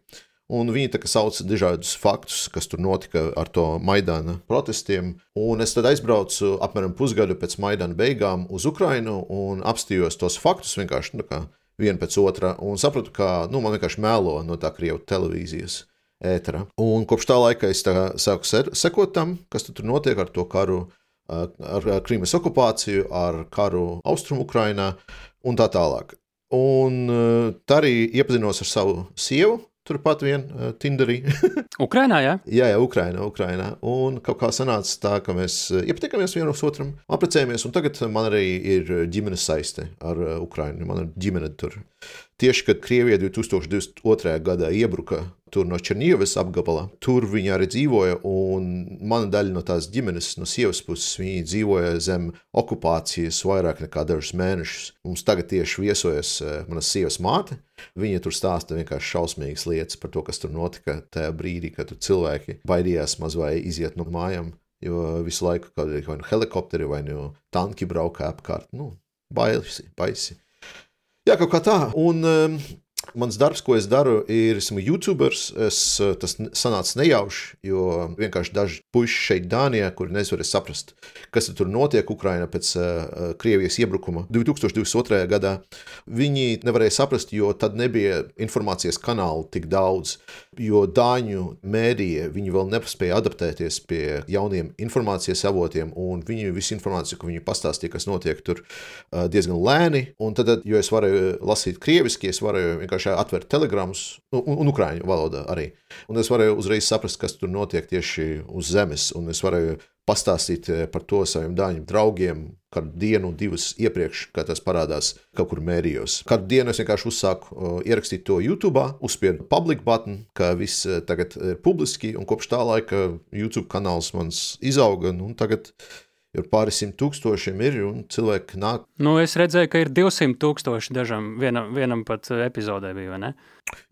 Un viņi tā kā sauc dažādus faktus, kas tur notika ar to Maidana protestiem. Un es tad aizbraucu apmēram pusgadu pēc Maidana beigām uz Ukrajinu un apstījos tos faktus vienkārši nu, vienu pēc otra un sapratu, ka nu, man vienkārši mēlo no tā Krievijas televīzijas ētera. Un kopš tā laika es tā sāku sekot tam, kas tur notiek ar to karu ar Krīmas okupāciju, ar karu Austrumukrainā un tā tālāk. Un tā arī iepazinos ar savu sievu, turpat vien Tinderī. Ukrainā, jā? jā, jā, Ukrainā, Ukrainā. Un kaut kā sanāca tā, ka mēs iepatikāmies vienam otram, apprecējamies, un tagad man arī ir ģimenes saiste ar Ukrainu. Man ir ģimene tur. Tieši kad Krievija 2022. gadā iebruka tur no Černievas apgabala, tur viņa arī dzīvoja, mana daļa no tās ģimenes, no sievas puses, viņi dzīvoja zem okupācijas vairāk nekā dažus mēnešus. Mums tagad tieši viesojas eh, mana sievas māte. Viņa tur stāsta vienkārši šausmīgas lietas par to, kas tur notika tajā brīdī, kad cilvēki baidījās maz vai iziet no mājām, jo visu laiku kaut kādi vai nu helikopteri vai nu tanki brauka apkārt. Nu, baisi, baisi. Jā, kaut kā tā. Un um, Mans darbs, ko es daru, ir esmu YouTubers. Es, eh, tas sanāca nejauši, jo vienkārši daži puiši šeit, Dānijā, kuri nevarēja saprast, kas tur notiek Ukrajinā pēc uh, Krievijas iebrukuma 2022. gadā. Viņi nevarēja saprast, jo tad nebija informācijas kanālu tik daudz, jo dāņu mēdīja viņi vēl nepaspēja adaptēties pie jauniem informācijas avotiem, un viņi visu informāciju, ko viņi pastāstīja, kas notiek tur, uh, diezgan lēni. Un tad, jo es varēju lasīt krieviski, es varēju vienkārši vienkārši atvērt telegramus, un, un ukrāņu valodā arī. Un es varēju uzreiz saprast, kas tur notiek tieši uz zemes, un es varēju pastāstīt eh, par to saviem dāņu draugiem, kādu dienu, divas iepriekš, kad tas parādās kaut kur mērijos. Kādu dienu es vienkārši uzsāku uh, ierakstīt to YouTube, uzspiedu public button, ka viss uh, tagad ir publiski, un kopš tā laika YouTube kanāls mans izauga, un tagad ir pāris simt tūkstošiem ir, un cilvēki nāk. Nu, es redzēju, ka ir 200 tūkstoši dažam, vienam, vienam pat epizodē bija, vai ne?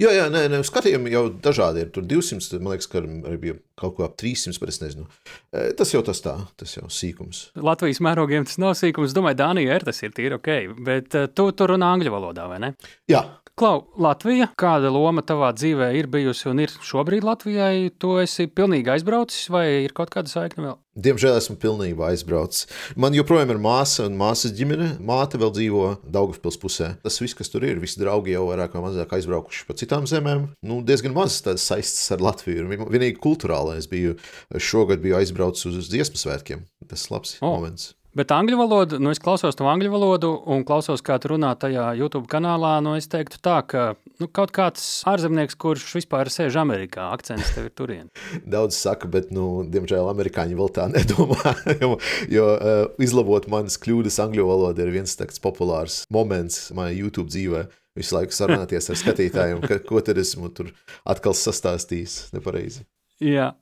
Jā, jā, nē, nē skatījumi jau dažādi ir. Tur 200, man liekas, ka arī bija kaut ko ap 300, bet es nezinu. E, tas jau tas tā, tas jau sīkums. Latvijas mērogiem tas nav sīkums. Domāju, Dānija ir tas ir tīri ok, bet e, tu tur runā angļu valodā, vai ne? Jā, Klau, Latvija, kāda loma tavā dzīvē ir bijusi un ir šobrīd Latvijai? Tu esi pilnīgi aizbraucis vai ir kaut kāda saikne vēl? Diemžēl esmu pilnībā aizbraucis. Man joprojām ir māsa un māsas ģimene. Māte vēl dzīvo Daugavpils pusē. Tas viss, kas tur ir, visi draugi jau vairāk vai mazāk aizbraukuši pa citām zemēm. Nu, diezgan maz tādas saistas ar Latviju. Vienīgi kultūrāli es biju šogad biju aizbraucis uz dziesmu svētkiem. Tas labs oh. moments. Bet angļu valoda, nu es klausos to angļu valodu un klausos, kā tu runā tajā YouTube kanālā. Nu es teiktu tā, ka nu, kaut kāds ārzemnieks, kurš vispār sēž Amerikā, akcents tev ir turien. Daudz saka, bet, nu, diemžēl amerikāņi vēl tā nedomā. jo jo uh, izlabot manas kļūdas angļu valodā ir viens tāds populārs moments manā YouTube dzīvē. Visu laiku sarunāties ar skatītājiem, ka, ko tad esmu tur atkal sastāstījis nepareizi. Jā,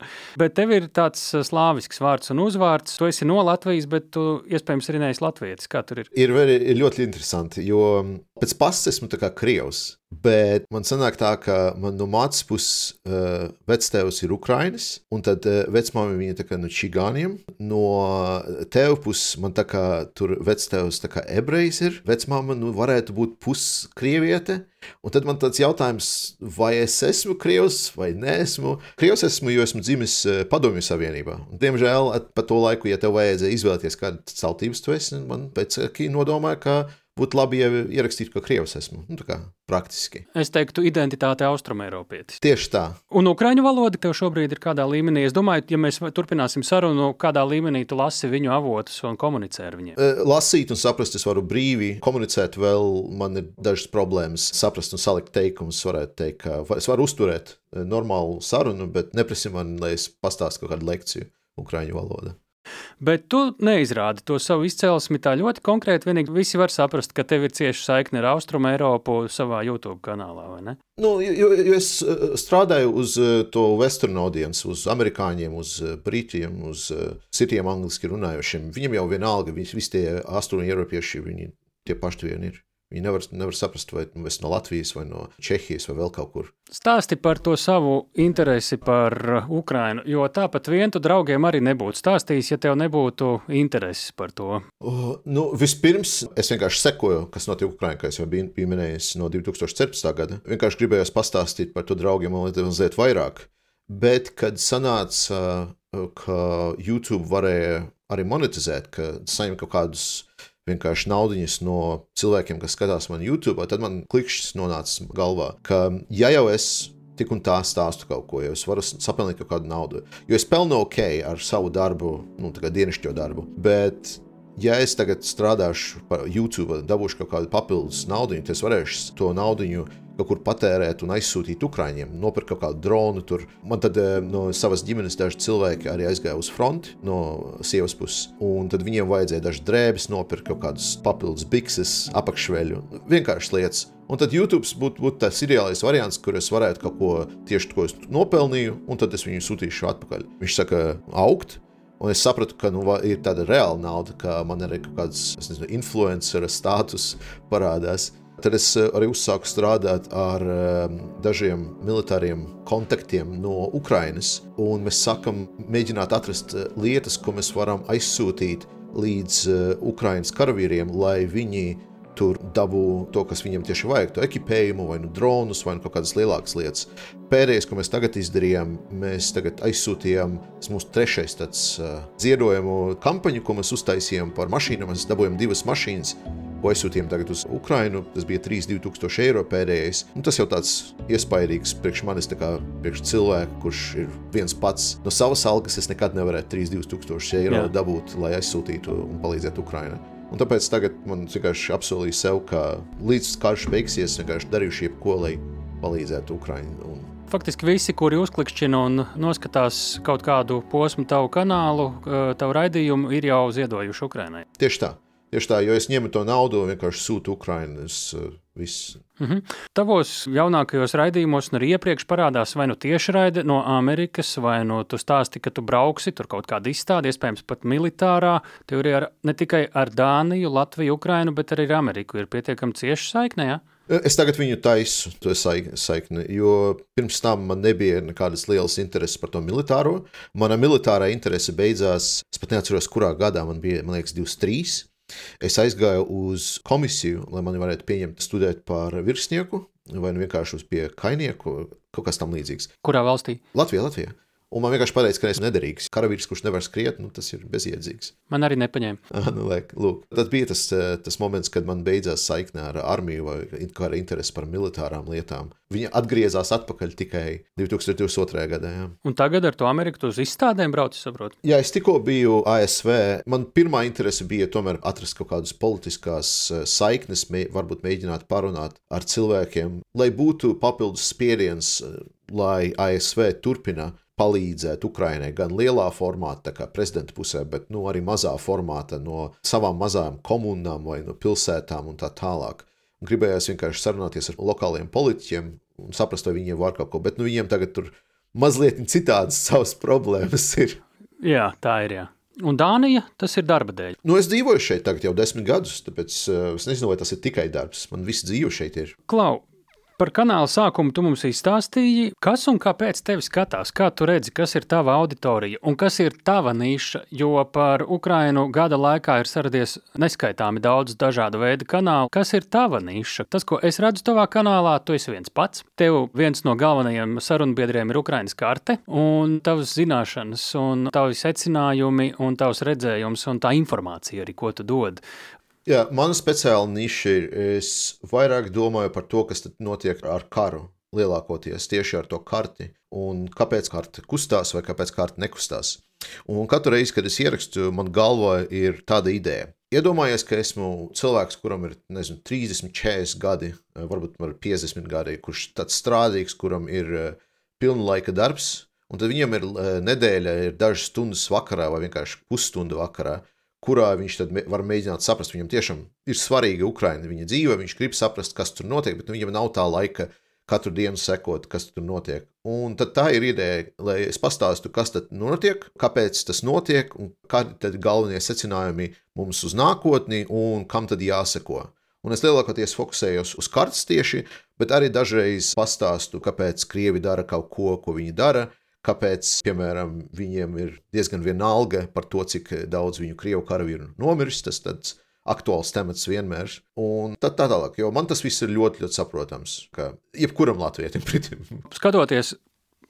bet tev ir tāds uh, slāvisks vārds un uzvārds. Tu esi no Latvijas, bet tu iespējams arī neesi latvietis. Kā tur? Ir, ir ļoti interesanti, jo pēc pasas esmu kā krievs. Bet man sanāk tā, ka man no mātes puses uh, vectēvs ir Ukraiņas, un tad uh, vecmāmiņa viņa tā kā no čigāniem. No tēva puses man tā kā tur vectēvs tā kā ebrejs ir, vecmāma nu varētu būt puskrieviete. Un tad man tāds jautājums, vai es esmu krievs vai neesmu. Krievs esmu, jo esmu dzimis uh, Padomju Savienībā. Un, diemžēl pa to laiku, ja tev vajadzēja izvēlēties kādu tautības tu esi, man pēc tam nodomāja, ka būtu labi, ja ierakstītu, ka krievs esmu. Nu, kā, praktiski. Es teiktu, identitāte austrumēropietis. Tieši tā. Un ukraiņu valoda tev šobrīd ir kādā līmenī? Es domāju, ja mēs turpināsim sarunu, kādā līmenī tu lasi viņu avotus un komunicē ar viņiem. Lasīt un saprast, es varu brīvi komunicēt, vēl man ir dažas problēmas. Saprast un salikt teikumus, varētu teikt, ka es varu uzturēt normālu sarunu, bet neprasi man, lai es pastāstītu kādu lekciju ukraiņu valodā. Bet tu neizrādi to savu izcelsmi tā ļoti konkrēti. Vienīgi visi var saprast, ka tev ir cieša saikne ar Austrumu Eiropu savā YouTube kanālā, vai ne? Nu, jo, jo es eh, strādāju uz eh, to western audience, uz amerikāņiem, uz eh, brītiem, uz citiem angliski runājošiem. Viņiem jau vienalga, visi tie austrumu eiropieši, viņi tie paši vien ir. Viņi nevar, nevar saprast, vai es no Latvijas, vai no Čehijas, vai vēl kaut kur. Stāsti par to savu interesi par Ukrajinu, jo tāpat vien tu draugiem arī nebūtu stāstījis, ja tev nebūtu intereses par to. Uh, nu, vispirms es vienkārši sekoju, kas notiek Ukrajinā, kā jau biju, biju minējis no 2017. gada. Vienkārši gribējos pastāstīt par to draugiem mazliet vairāk. Bet, kad sanāca, ka YouTube varēja arī monetizēt, ka saņem kaut kādus vienkārši naudiņas no cilvēkiem, kas skatās man YouTube, tad man klikšķis nonāca galvā, ka ja jau es tik un tā stāstu kaut ko, jo es varu sapelnīt kaut kādu naudu. Jo es pelnu ok ar savu darbu, nu, tā kā dienascho darbu, bet ja es tagad strādāšu par YouTube, dabūšu kaut kādu papildus naudu, tad es varēšu to naudu kaut kur patērēt un aizsūtīt Ukrāņiem, nopirkt kaut kādu dronu. Tur. Man tad eh, no savas ģimenes daži cilvēki arī aizgāja uz fronti no sievas puses, un tad viņiem vajadzēja dažas drēbes, nopirkt kaut kādus papildus bikses, apakšveļu, vienkāršas lietas. Un tad YouTube būtu būt tas ideālais variants, kur es varētu kaut ko tieši to, ko es nopelnīju, un tad es viņu sūtīšu atpakaļ. Viņš saka, augt. Un es sapratu, ka nu, ir tāda reāla nauda, ka man arī kaut kāds nezinu, influencer status parādās. Tad es eh, arī uzsāku strādāt ar um, dažiem militāriem kontaktiem no Ukrainas. Mēs sākam mēģināt atrast eh, lietas, ko mēs varam aizsūtīt līdz uh, Ukraiņas karavīriem, lai viņi tur dabū to, kas viņam tieši vajag, to ekipējumu, vai nu dronus, vai nu kaut kādas lielākas lietas. Pēdējais, ko mēs tagad izdarījām, mēs tagad aizsūtījām mūsu trešais tāds uh, ziedojumu kampaņu, ko mēs uztaisījām par mašīnām. Mēs dabūjām divas mašīnas, ko aizsūtījām tagad uz Ukrajinu. Tas bija 3,000 eiro pēdējais. Un tas jau tāds iespaidīgs priekš manis, kā priekš cilvēka, kurš ir viens pats. No savas algas es nekad nevarētu 3,000 eiro Jā. dabūt, lai aizsūtītu un palīdzētu Ukrajinai. Un tāpēc tagad man vienkārši apsolīja sev, ka līdz karš beigsies, vienkārši darīšu jebko, lai palīdzētu Ukraiņai. Un... Faktiski visi, kuri uzklikšķina un noskatās kaut kādu posmu tavu kanālu, tavu raidījumu, ir jau ziedojuši Ukraiņai. Tieši tā. Tieši tā, jo es ņemu to naudu un vienkārši sūtu Ukraiņas. Viss. Mm -hmm. Tavos jaunākajos raidījumos, arī iepriekš parādās vai nu tiešraide no Amerikas, vai nu tu stāsti, ka tu brauksi tur kaut kādā izstādē, iespējams, pat militārā. Tur ir ne tikai ar Dāniju, Latviju, Ukrainu, bet arī ar Ameriku. Ir pietiekami cieši saikne. Ja? Es tagad viņu taisu, to saikni, jo pirms tam man nebija nekādas lielas intereses par to militāro. Mana militārā interese beidzās, es pat neatceros, kurā gadā man bija, man liekas, 23. Es aizgāju uz komisiju, lai mani varētu pieņemt studēt par virsnieku, vai nu vienkārši uz pie kainieku, kaut kas tam līdzīgs. Kurā valstī? Latvijā, Latvijā. Un man vienkārši pateica, ka esmu nederīgs. Karavīrs, kurš nevar skriet, nu, tas ir bezjēdzīgs. Man arī nepaņēma. Nu, lūk, tad bija tas, eh, tas moments, kad man beidzās saikne ar armiju vai ar interesi par militārām lietām. Viņa atgriezās atpakaļ tikai 2022. gadā. Jā. Un tagad ar to Ameriku uz izstādēm brauc, saprotu? Jā, es tikko biju ASV. Man pirmā interese bija tomēr atrast kaut kādas politiskās eh, saiknes, mē, varbūt mēģināt parunāt ar cilvēkiem, lai būtu papildus spiediens, eh, lai ASV turpina palīdzēt Ukraiņai gan lielā formātā, kā prezidenta pusē, bet nu, arī mazā formātā no savām mazām komunām vai no pilsētām un tā tālāk. Un gribējās vienkārši sarunāties ar lokāliem politiķiem un saprast, vai viņiem var kaut ko, bet nu, viņiem tagad tur mazliet citādas savas problēmas ir. Jā, tā ir. Jā. Un Dānija, tas ir darba dēļ. Nu, es dzīvoju šeit tagad jau desmit gadus, tāpēc uh, es nezinu, vai tas ir tikai darbs. Man viss dzīve šeit ir. Klau, Par kanāla sākumu tu mums izstāstīji, kas un kāpēc tevi skatās, kā tu redzi, kas ir tava auditorija un kas ir tava niša, jo par Ukrainu gada laikā ir saradies neskaitāmi daudz dažādu veidu kanālu. Kas ir tava niša? Tas, ko es redzu tavā kanālā, tu esi viens pats. Tev viens no galvenajiem sarunbiedriem ir Ukrainas karte, un tavas zināšanas, un tavi secinājumi, un tavs redzējums, un tā informācija arī, ko tu dod. Jā, mana speciāla niša ir, es vairāk domāju par to, kas notiek ar karu lielākoties tieši ar to karti, un kāpēc karte kustās vai kāpēc karte nekustās. Un katru reizi, kad es ierakstu, man galvā ir tāda ideja. Iedomājies, ka esmu cilvēks, kuram ir nezinu, 30, 40 gadi, varbūt 50 gadi, kurš tāds strādīgs, kuram ir eh, pilna laika darbs, un tad viņam ir eh, nedēļa, ir dažas stundas vakarā vai vienkārši pusstunda vakarā, kurā viņš var mēģināt saprast. Viņam tiešām ir svarīga Ukraina, viņa dzīve, viņš grib saprast, kas tur notiek, bet nu, viņam nav tā laika katru dienu sekot, kas tur notiek. Un tā ir ideja, lai es pastāstu, kas tad notiek, kāpēc tas notiek, un kādi ir galvenie secinājumi mums uz nākotni, un kam tad jāseko. Un es lielākoties fokusējos uz kartes tieši, bet arī dažreiz pastāstu, kāpēc krievi dara kaut ko, ko viņi dara, kāpēc, piemēram, viņiem ir diezgan vienalga par to, cik daudz viņu krievu karavīru nomiris. Tas tāds aktuāls temats vienmēr. Un tā, tā tālāk, jo man tas viss ir ļoti, ļoti saprotams, ka jebkuram latvietim pritim. Skatoties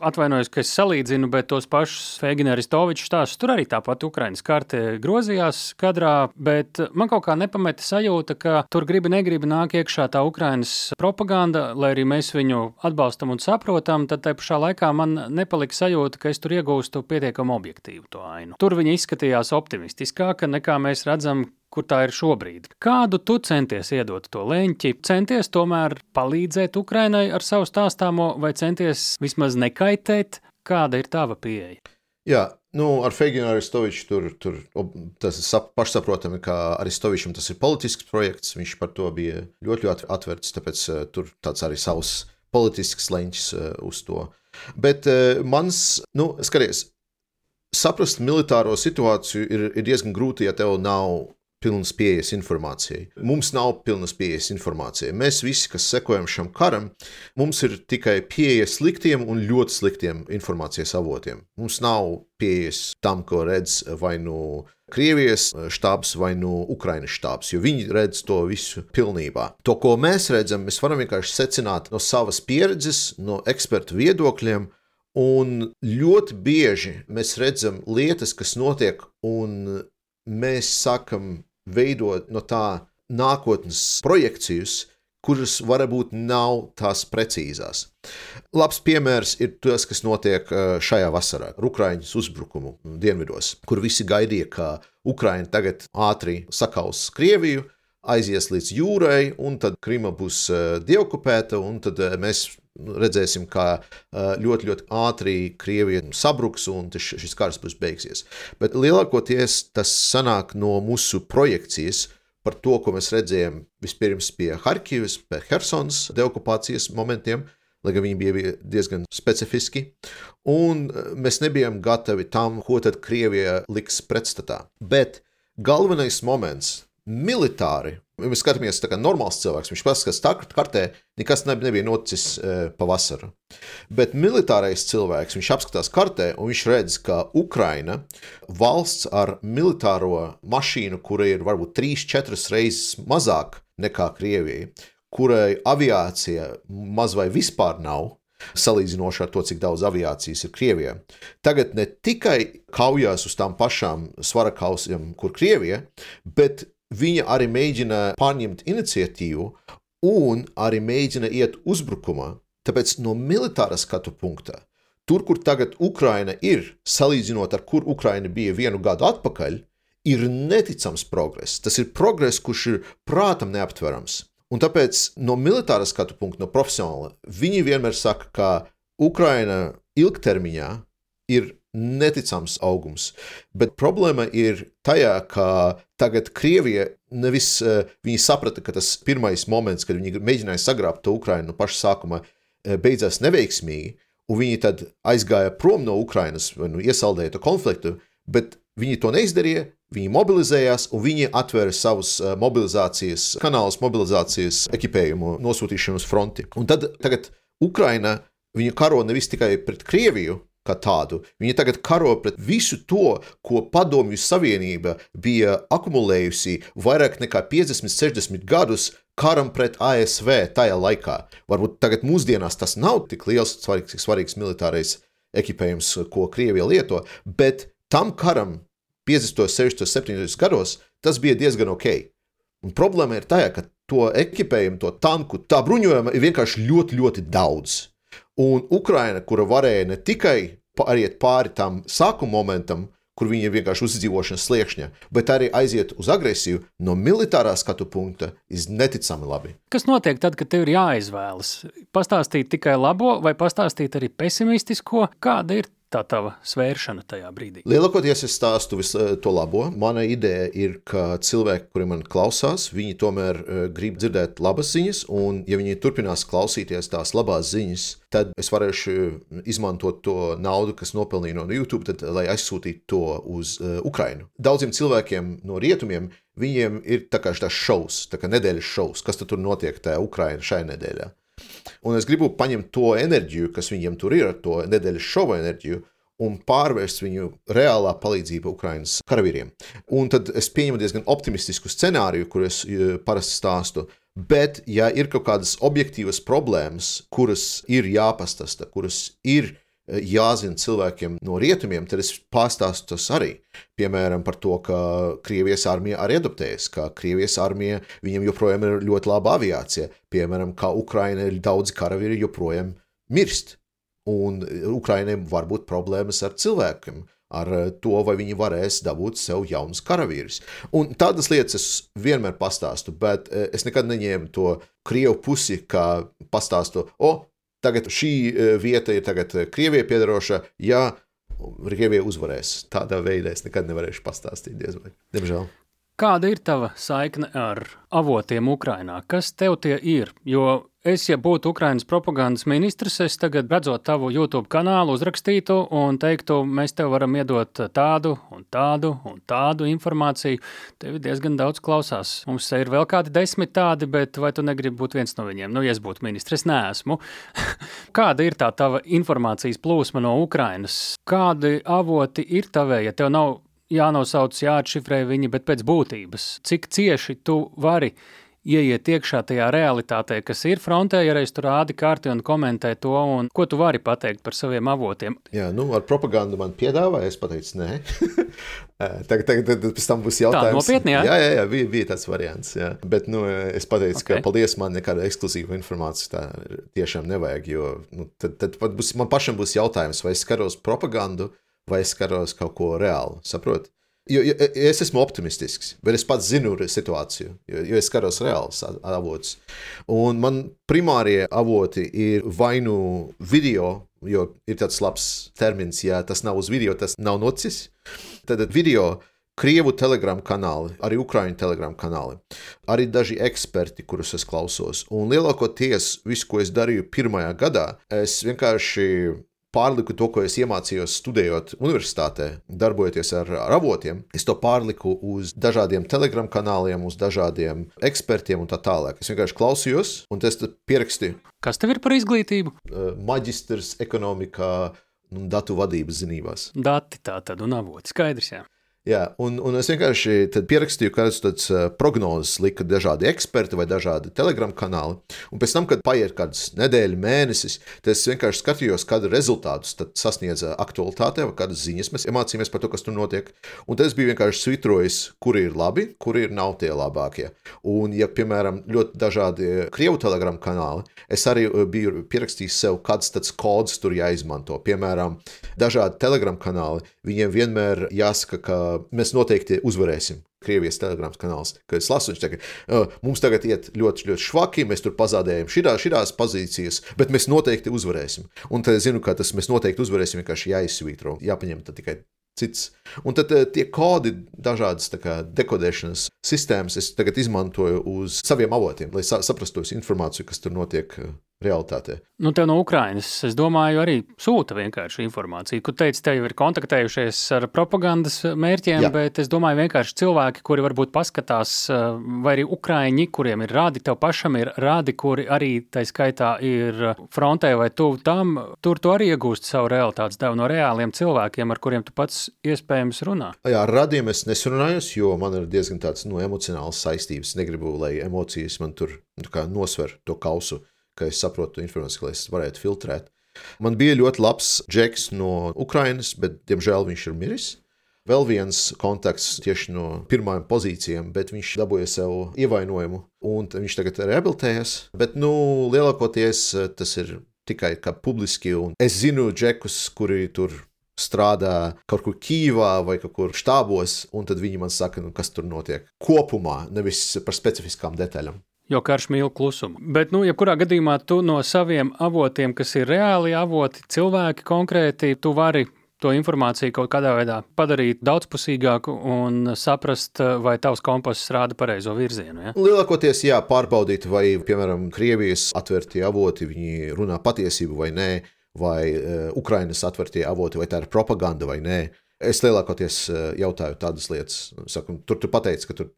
atvainojos, ka es salīdzinu, bet tos pašus Fēgina Aristoviča stāstus tur arī tāpat Ukraiņas karte grozījās kadrā, bet man kaut kā nepameta sajūta, ka tur gribi negribi nāk iekšā tā Ukraiņas propaganda, lai arī mēs viņu atbalstam un saprotam, tad te pašā laikā man nepalika sajūta, ka es tur iegūstu pietiekami objektīvu to ainu. Tur viņi izskatījās optimistiskāk nekā mēs redzam, kur tā ir šobrīd. Kādu tu centies iedot to leņķi? Centies tomēr palīdzēt Ukrainai ar savu stāstāmo, vai centies vismaz nekaitēt? Kāda ir tava pieeja? Jā, nu, ar Feginu Aristoviču tur, tur tas ir pašsaprotami, ka Aristovičam tas ir politisks projekts. Viņš par to bija ļoti, ļoti atvērts, tāpēc uh, tur tāds arī savs politisks leņķis uh, uz to. Bet uh, mans, nu, skaties, saprast militāro situāciju ir, ir diezgan grūti, ja tev nav pilnas pieejas informācijai. Mums nav pilnas pieejas informācijai. Mēs visi, kas sekojam šam karam, mums ir tikai pieeja sliktiem un ļoti sliktiem informācijas avotiem. Mums nav pieejas tam, ko redz vai nu Krievijas štābs vai nu Ukraiņas štābs, jo viņi redz to visu pilnībā. To, ko mēs redzam, mēs varam vienkārši secināt no savas pieredzes, no ekspertu viedokļiem. Un ļoti bieži mēs redzam lietas, kas notiek, un mēs sakam, veidot no tā nākotnes projekcijas, kuras varbūt nav tās precīzās. Labs piemērs ir tas, kas notiek šajā vasarā ar Ukraiņas uzbrukumu dienvidos, kur visi gaidīja, ka Ukraiņa tagad ātri sakaus Krieviju, aizies līdz jūrai, un tad Krima būs dievokupēta, un tad mēs redzēsim, kā ļoti, ļoti ātri Krievija sabruks un šis karš būs beigsies. Bet lielākoties tas sanāk no mūsu projekcijas par to, ko mēs redzējām vispirms pie Harkivas, pie Helsinas deokupācijas momentiem, lai gan viņi bija diezgan specifiski. Un mēs nebijām gatavi tam, ko tad Krievija liks pretstatā. Bet galvenais moments militāri Mēs skatāmies, kā normāls cilvēks. Viņš paskatās, ka kartē nekas nebija noticis e, pavasarī. Bet militārais cilvēks, viņš apskatās kartē un viņš redz, ka Ukraina valsts ar militāro mašīnu, kura ir varbūt 3-4 reizes mazāk nekā Krievija, kurai aviācija maz vai vispār nav, salīdzinoši ar to, cik daudz aviācijas ir Krievijā. Tagad ne tikai kaujās uz tām pašām svara kausiem, kur Krievija, bet viņa arī mēģina pārņemt iniciatīvu un arī mēģina iet uzbrukumā. Tāpēc no militāra skatu punkta, tur, kur tagad Ukraina ir, salīdzinot ar kur Ukraina bija vienu gadu atpakaļ, ir neticams progress. Tas ir progress, kurš ir prātam neaptverams. Un tāpēc no militāra skatu punkta, no profesionāla, viņi vienmēr saka, ka Ukraina ilgtermiņā ir neticams augums. Bet problēma ir tajā, ka tagad Krievija nevis uh, viņi saprata, ka tas pirmais moments, kad viņi mēģināja sagrābt Ukrainu no paša sākuma, uh, beidzās neveiksmīgi, un viņi tad aizgāja prom no Ukrainas, nu, iesaldēja to konfliktu, bet viņi to neizdarīja. Viņi mobilizējās, un viņi atvēra savus uh, mobilizācijas kanālus, mobilizācijas ekipējumu nosūtīšanu uz fronti. Un tad tagad Ukraina viņa karo nevis tikai pret Krieviju, kā tādu. Viņi tagad karo pret visu to, ko Padomju Savienība bija akumulējusi vairāk nekā 50, 60 gadus karam pret ASV tajā laikā. Varbūt tagad mūsdienās tas nav tik liels, svarīgs, svarīgs militārais ekipējums, ko Krievija lieto, bet tam karam 50, 60, 70 gados tas bija diezgan ok. Un problēma ir tā, ka to ekipējumu, to tanku, tā bruņojuma ir vienkārši ļoti, ļoti daudz. Un Ukraina, kura varēja ne tikai pāriet pāri tam sākuma momentam, kur viņi ir vienkārši uzdzīvošanas sliekšņa, bet arī aiziet uz agresiju no militārā skatu punkta, ir neticami labi. Kas notiek tad, kad tev ir jāizvēlas? Pastāstīt tikai labo vai pastāstīt arī pesimistisko? Kāda ir tā tava svēršana tajā brīdī? Lielākoties es stāstu visu eh, to labo. Mana ideja ir, ka cilvēki, kuri man klausās, viņi tomēr uh, grib dzirdēt labas ziņas, un ja viņi turpinās klausīties tās labās ziņas, tad es varēšu izmantot to naudu, kas nopelnīja no YouTube, tad, lai aizsūtītu to uz Ukrainu. Daudziem cilvēkiem no rietumiem viņiem ir tā kā šis šovs, tā kā nedēļas šovs, kas tur notiek tajā Ukrainā šajā nedēļā. Un es gribu paņemt to enerģiju, kas viņiem tur ir, to nedēļas šova enerģiju, un pārvērst viņu reālā palīdzība Ukraiņas karavīriem. Un tad es pieņemu diezgan optimistisku scenāriju, kur es e, parasti stāstu. Bet, ja ir kaut kādas objektīvas problēmas, kuras ir jāpastāsta, kuras ir jāzina cilvēkiem no rietumiem, tad es pastāstu tas arī. Piemēram, par to, ka Krievijas armija arī adaptējas, ka Krievijas armija viņam joprojām ir ļoti laba aviācija. Piemēram, kā Ukraina ir daudz karavīri joprojām mirst. Un Ukrainai var būt problēmas ar cilvēkiem, ar to, vai viņi varēs dabūt sev jaunus karavīrus. Un tādas lietas es vienmēr pastāstu, bet eh, es nekad neņēmu to krievu pusi, kā pastāstu, o, tagad šī e, vieta ir tagad e, Krievijai piedaroša, ja Krievija uzvarēs. Tādā veidā es nekad nevarēšu pastāstīt, diez vai. Diemžēl. Kāda ir tava saikne ar avotiem Ukrajinā? Kas tev tie ir? Jo es, ja būtu Ukraiņas propagandas ministrs, es tagad redzot tavu YouTube kanālu, uzrakstītu un teiktu, mēs tev varam iedot tādu un tādu un tādu informāciju. Tev diezgan daudz klausās. Mums ir vēl kādi desmit tādi, bet vai tu negribi būt viens no viņiem? Nu, ja es būtu ministrs, es neesmu. Kāda ir tā tava informācijas plūsma no Ukrainas? Kādi avoti ir tavē, ja tev nav jānosauc, jāatšifrē viņi, bet pēc būtības, cik cieši tu vari ieiet iekšā tajā realitātē, kas ir frontē, ja reiz tur rādi karti un komentē to, un ko tu vari pateikt par saviem avotiem. Jā, nu, ar propagandu man piedāvāja, es pateicu, nē. tagad, tagad, tad pēc tam būs jautājums. Tā, nopietni, jā? Jā, jā, jā bija, bija tāds variants, jā. Bet, nu, es pateicu, okay. ka paldies, man nekāda ekskluzīva informācija tā tiešām nevajag, jo nu, tad, tad būs, man pašam būs jautājums, vai es skaros propagandu, vai es skaros kaut ko reālu, saproti? Jo, jo, es esmu optimistisks, bet es pats zinu situāciju, jo, jo es skatos reālus avotus. Un man primārie avoti ir vai nu video, jo ir tāds labs termins, ja tas nav uz video, tas nav nocis. Tad video, Krievu telegramu kanāli, arī Ukrāņu telegramu kanāli, arī daži eksperti, kurus es klausos. Un lielākoties visu, ko es darīju pirmajā gadā, es vienkārši pārliku to, ko es iemācījos studējot universitātē, darbojoties ar, ar avotiem. Es to pārliku uz dažādiem telegram kanāliem, uz dažādiem ekspertiem un tā tālāk. Es vienkārši klausījos, un es pierakstīju. Kas tev ir par izglītību? Maģistrs ekonomikā un datu vadības zinībās. Dati tā tad un avoti. Skaidrs, jā. Jā, un, un es vienkārši pierakstīju, kādas tādas prognozes lika dažādi eksperti vai dažādi telegramu kanāli. Un pēc tam, kad paiet kādas nedēļas, mēnesis, tad es vienkārši skatījos, kāda rezultātus sasniedza aktualitāte vai kādas ziņas mēs mācījāmies par to, kas tur notiek. Un tad es biju vienkārši svitrojis, kuri ir labi, kuri ir nav tie labākie. Un, ja, piemēram, ļoti dažādi krievu telegramu kanāli, es arī biju pierakstījis sev, kāds tāds kods tur jāizmanto. Piemēram, dažādi telegramu kanāli, viņiem vienmēr jāsaka, ka mēs noteikti uzvarēsim. Krievijas telegrāmas kanāls, kad es lasu, viņš teica, mums tagad iet ļoti, ļoti švaki, mēs tur pazaudējam šitās, šitās pozīcijas, bet mēs noteikti uzvarēsim. Un tad es zinu, ka tas mēs noteikti uzvarēsim, vienkārši jāizsvītro, jāpaņem tikai cits. Un tad tie kodi, dažādas kā, dekodēšanas sistēmas, es tagad izmantoju uz saviem avotiem, lai saprastu informāciju, kas tur notiek realitātē. Nu, tev no Ukrainas, es domāju, arī sūta vienkārši informāciju. Kur teici, te jau ir kontaktējušies ar propagandas mērķiem, Jā. bet es domāju, vienkārši cilvēki, kuri varbūt paskatās, vai arī Ukrāņi, kuriem ir rādi, tev pašam ir rādi, kuri arī tā skaitā ir frontē vai tuvu tam, tur tu arī iegūst savu realitātes devu no reāliem cilvēkiem, ar kuriem tu pats iespējams runā. Jā, ar radiem es nesunājos, jo man ir diezgan tāds no nu, emocionāls saistības. Negribu, lai emocijas man tur nu, nosver to kausu ka es saprotu informāciju, lai es varētu filtrēt. Man bija ļoti labs džeks no Ukrainas, bet, diemžēl, viņš ir miris. Vēl viens kontakts tieši no pirmajām pozīcijām, bet viņš dabūja sev ievainojumu, un viņš tagad rehabilitējas. Bet, nu, lielākoties tas ir tikai publiski, es zinu džekus, kuri tur strādā kaut kur Kīvā vai kaut kur štābos, un tad viņi man saka, nu, kas tur notiek kopumā, nevis par specifiskām detaļām jo karš mīl klusumu. Bet, nu, jebkurā gadījumā tu no saviem avotiem, kas ir reāli avoti, cilvēki konkrēti, tu vari to informāciju kaut kādā veidā padarīt daudzpusīgāku un saprast, vai tavs kompass rāda pareizo virzienu. Ja? Lielākoties, jā, pārbaudīt, vai, piemēram, Krievijas atvērtie avoti, runā patiesību vai nē, vai uh, Ukrainas atvērtie avoti, vai tā ir propaganda vai nē. Es lielākoties uh, jautāju tādas lietas. Saku, tur tu pateici, ka tur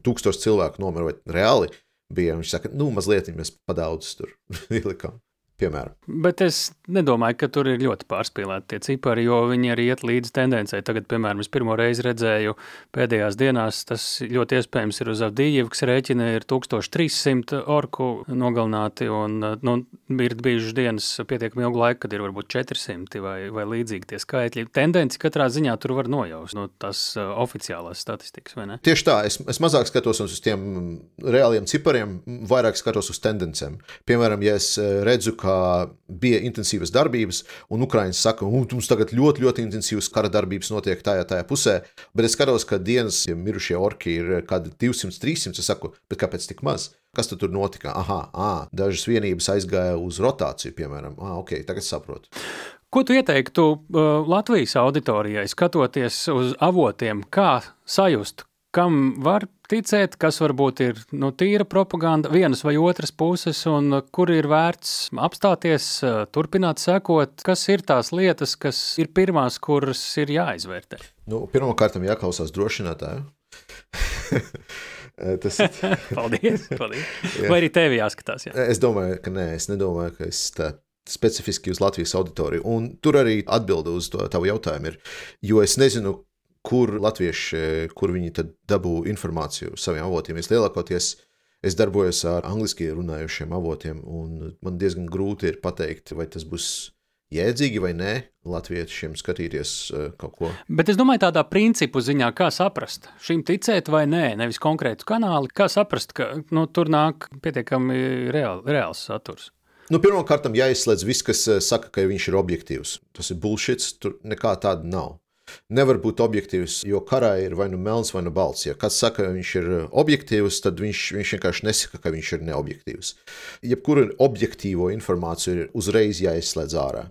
tūkstoši cilvēku nomira vai reāli bija. Viņš saka, nu, mazliet mēs padaudz tur ielikām piemēram. Bet es nedomāju, ka tur ir ļoti pārspīlēti tie cipari, jo viņi arī iet līdz tendencei. Tagad, piemēram, es pirmo reizi redzēju pēdējās dienās, tas ļoti iespējams ir uz Avdījevas rēķina, ir 1300 orku nogalināti, un nu, ir bijušas dienas pietiekami ilgu laiku, kad ir varbūt 400 vai, vai līdzīgi tie skaitļi. Tendenci katrā ziņā tur var nojaust no tās uh, oficiālās statistikas, vai ne? Tieši tā, es, es mazāk skatos uz tiem reāliem cipariem, vairāk skatos uz tendencēm. Piemēram, ja es uh, redzu, ka bija intensīvas darbības, un Ukraiņas saka, ka mums tagad ļoti, ļoti intensīvas kara darbības notiek tajā, tajā pusē, bet es skatos, ka dienas ja mirušie orki ir kādi 200, 300. Es saku, kāpēc tik maz? Kas tur notika? Aha, ah, dažas vienības aizgāja uz rotāciju, piemēram. Ah, ok, tagad saprotu. Ko tu ieteiktu uh, Latvijas auditorijai, skatoties uz avotiem, kā sajust, kam var ticēt, kas varbūt ir nu, tīra propaganda, vienas vai otras puses, un kur ir vērts apstāties, turpināt sekot, kas ir tās lietas, kas ir pirmās, kuras ir jāizvērtē. Nu, Pirmkārt, jāklausās drošinātāju. Tas ir. paldies! paldies. Vai arī tev jāskatās? Jā? Es domāju, ka nē, es nedomāju, ka es tā specifiski uz Latvijas auditoriju. Un tur arī atbilde uz to tavu jautājumu ir, jo es nezinu, kur latvieši, kur viņi dabū informāciju saviem avotiem. Es lielākoties Es darbojos ar angliski runājošiem avotiem, un man diezgan grūti ir pateikt, vai tas būs jēdzīgi vai nē, latviešiem skatīties uh, kaut ko. Bet es domāju, tādā principu ziņā, kā saprast, šim ticēt vai nē, nevis konkrētu kanālu, kā saprast, ka nu, tur nāk pietiekami reāli, reāls saturs. Nu, Pirmkārt, jāizslēdz viss, kas eh, saka, ka viņš ir objektīvs. Tas ir bullshit, tur nekā tāda nav nevar būt objektīvs, jo karā ir vai nu melns, vai nu balts. Ja kāds saka, ka viņš ir uh, objektīvs, tad viņš, viņš vienkārši nesaka, ka viņš ir neobjektīvs. Jebkuru objektīvo informāciju ir uzreiz jāizslēdz ārā.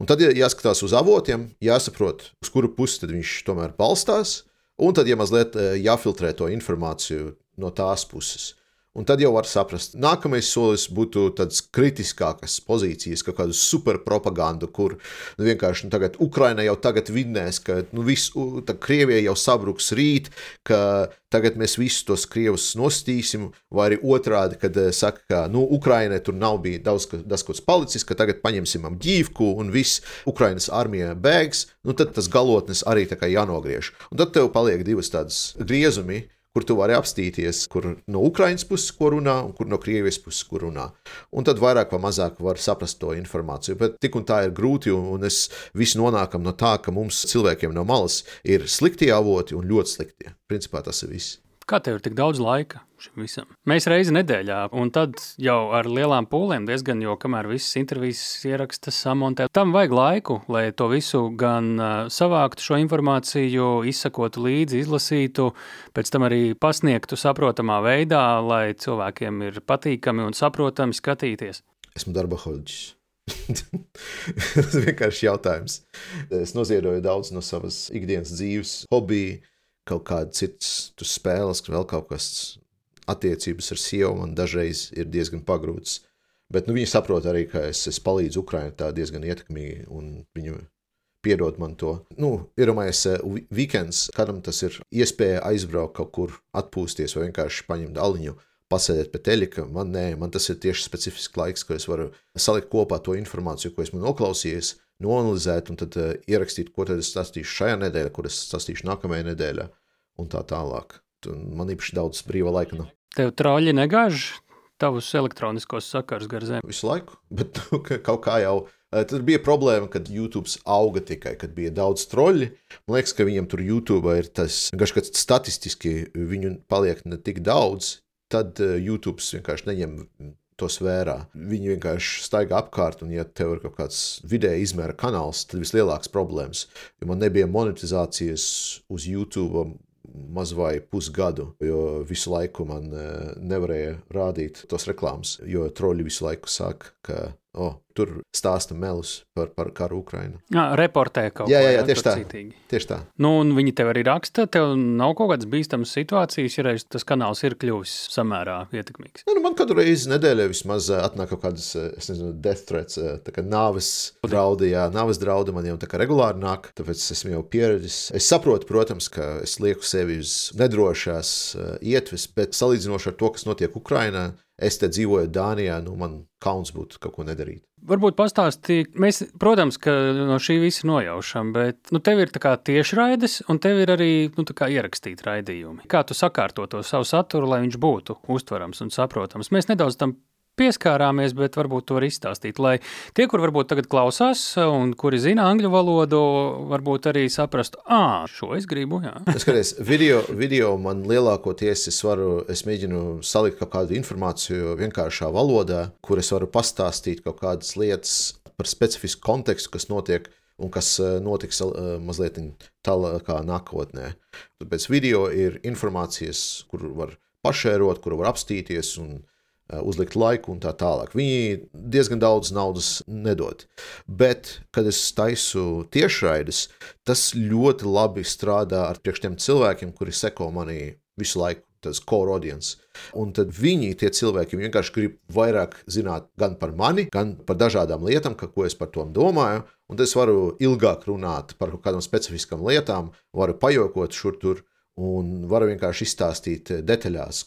Un tad ja jāskatās uz avotiem, jāsaprot, uz kuru pusi viņš tomēr balstās, un tad ja mazliet uh, jāfiltrē to informāciju no tās puses. Un tad jau var saprast, nākamais solis būtu tādas kritiskākas pozīcijas, kaut kādu superpropagandu, kur nu, vienkārši nu, tagad Ukraina jau tagad vinnēs, ka nu, viss, Krievija jau sabruks rīt, ka tagad mēs visus tos krievus nostīsim, vai arī otrādi, kad uh, saka, ka nu, Ukrainai tur nav bijis daudz kas palicis, ka tagad paņemsim ģīvku un viss Ukrainas armija bēgs, nu tad tas galotnes arī tā kā jānogriež. Un tad tev paliek divas tādas griezumi, kur tu vari apstīties, kur no Ukraiņas puses ko runā un kur no Krievijas puses ko runā. Un tad vairāk vai mazāk var saprast to informāciju. Bet tik un tā ir grūti, un es visi nonākam no tā, ka mums cilvēkiem no malas ir slikti avoti un ļoti slikti. Principā tas ir viss. Kā tev ir tik daudz laika šim visam? Mēs reizi nedēļā, un tad jau ar lielām pūlēm diezgan, jo kamēr visas intervijas ierakstas samontē, tam vajag laiku, lai to visu gan savāktu šo informāciju, izsakotu līdzi, izlasītu, pēc tam arī pasniegtu saprotamā veidā, lai cilvēkiem ir patīkami un saprotami skatīties. Esmu darba hodžs. Tas vienkārši jautājums. Es noziedoju daudz no savas ikdienas dzīves, hobiju, kaut kāda citas spēles, vēl kaut kas attiecības ar sievu man dažreiz ir diezgan pagrūts. Bet nu, viņi saprot arī, ka es, es palīdzu Ukraiņai tā diezgan ietekmīgi, un viņu piedod man to. Nu, Iedomājieties, uh, weekends, kādam tas ir iespēja aizbraukt kaut kur, atpūsties vai vienkārši paņemt aliņu, pasēdēt pie teļika. Man nē, man tas ir tieši specifisks laiks, ko es varu salikt kopā to informāciju, ko esmu noklausījies, noanalizēt un tad uh, ierakstīt, ko tad es stāstīšu šajā nedēļā, kur es stāstīšu nākamajā nedēļā un tā tālāk. Man īpaši daudz brīva laika nav. Tev trauļi negāž tavus elektroniskos sakars gar zemi? Visu laiku, bet nu, kaut kā jau. Eh, tad bija problēma, kad YouTube auga tikai, kad bija daudz troļļu. Man liekas, ka viņam tur YouTube ir tas, ka statistiski viņu paliek ne tik daudz, tad eh, YouTube vienkārši neņem tos vērā. Viņi vienkārši staigā apkārt, un, ja tev ir kaut kāds vidēja izmēra kanāls, tad vislielākās problēmas. Jo man nebija monetizācijas uz YouTube maz vai pusgadu, jo visu laiku man eh, nevarēja rādīt tos reklāmas, jo troļi visu laiku saka, ka oh, tur stāsta melus par, par karu Ukrajinu. Jā, reportē kaut jā, jā, jā, tieši tā. Citīgi. Tieši tā. Nu, un viņi tev arī raksta, tev nav kaut kādas bīstamas situācijas, ja reiz tas kanāls ir kļuvis samērā ietekmīgs. Ja, nu, man katru reizi nedēļā vismaz eh, atnāk kaut kādas, eh, es nezinu, death threats, eh, tā kā nāves draudi, jā, nāves draudi man jau tā kā regulāri nāk, tāpēc esmu jau pieredzis. Es saprotu, protams, ka es lieku sevi uz nedrošās ietves, bet salīdzinoši ar to, kas notiek Ukrainā, es te dzīvoju Dānijā, nu man kauns būtu kaut ko nedarīt. Varbūt pastāstīt, mēs, protams, ka no šī visa nojaušam, bet nu, tev ir tiešraides, un tev ir arī nu, ierakstīti raidījumi. Kā tu sakārto to savu saturu, lai viņš būtu uztverams un saprotams? Mēs nedaudz tam pieskārāmies, bet varbūt to var izstāstīt. Lai tie, kur varbūt tagad klausās un kuri zina angļu valodu, varbūt arī saprastu, ah, šo es gribu. Skaties, video, video man lielākoties es varu, es mēģinu salikt kaut kādu informāciju vienkāršā valodā, kur es varu pastāstīt kaut kādas lietas par specifisku kontekstu, kas notiek. Un kas notiks mazliet tālākā nākotnē. Tāpēc video ir informācijas, kur var pašērot, kuru var apstīties un uzlikt laiku un tā tālāk. Viņi diezgan daudz naudas nedod. Bet, kad es taisu tiešraides, tas ļoti labi strādā ar tiem cilvēkiem, kuri seko manī visu laiku. Tas core audience. Un tad viņi, tie cilvēki, vienkārši grib vairāk zināt gan par mani, gan par dažādām lietām, ka, ko es par to domāju. Un es varu ilgāk runāt par kaut kādām specifiskām lietām, varu pajokot šur tur un varu vienkārši izstāstīt detaļās,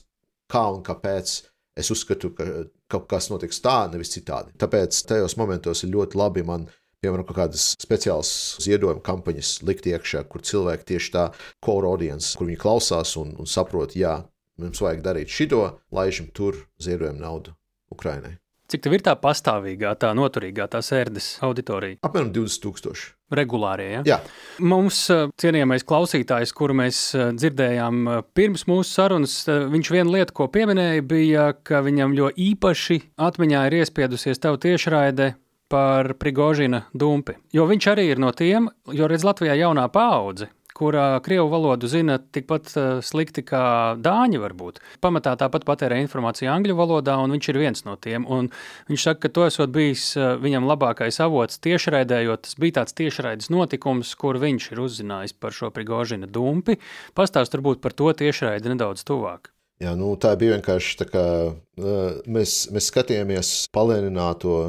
kā un kāpēc Es uzskatu, ka kaut kas notiks tā, nevis citādi. Tāpēc tajos momentos ir ļoti labi man piemēram, kaut kādas speciālas ziedojuma kampaņas likt iekšā, kur cilvēki tieši tā core audience, kur viņi klausās un, un saprot, jā, mums vajag darīt šito, laižam tur, ziedojam naudu Ukrainai. Cik tev ir tā pastāvīgā, tā noturīgā, tā sērdes auditorija? Apmēram 20,000. Regulārie. Ja? Jā, Mums, eh, cienījamais klausītājs, kuru mēs eh, dzirdējām eh, pirms mūsu sarunas, viņš viena lieta, ko pieminēja, bija, ka viņam ļoti īpaši atmiņā ir iespiedusies tev tiešraide par Prigožina dumpi. Jo viņš arī ir no tiem, jo redz Latvijā jaunā paudze, kurā krievu valodu zina tikpat eh, slikti kā dāņi varbūt. Pamatā tāpat patērē informāciju angļu valodā, un viņš ir viens no tiem. Un viņš saka, ka to esot bijis eh, viņam labākais avots tiešraidē, jo tas bija tāds tiešraides notikums, kur viņš ir uzzinājis par šo Prigožina dumpi. Pastāst varbūt par to tiešraidi nedaudz tuvāk. Jā, nu, tā bija vienkārši tā, kā uh, mēs, mēs skatījāmies palēnināto,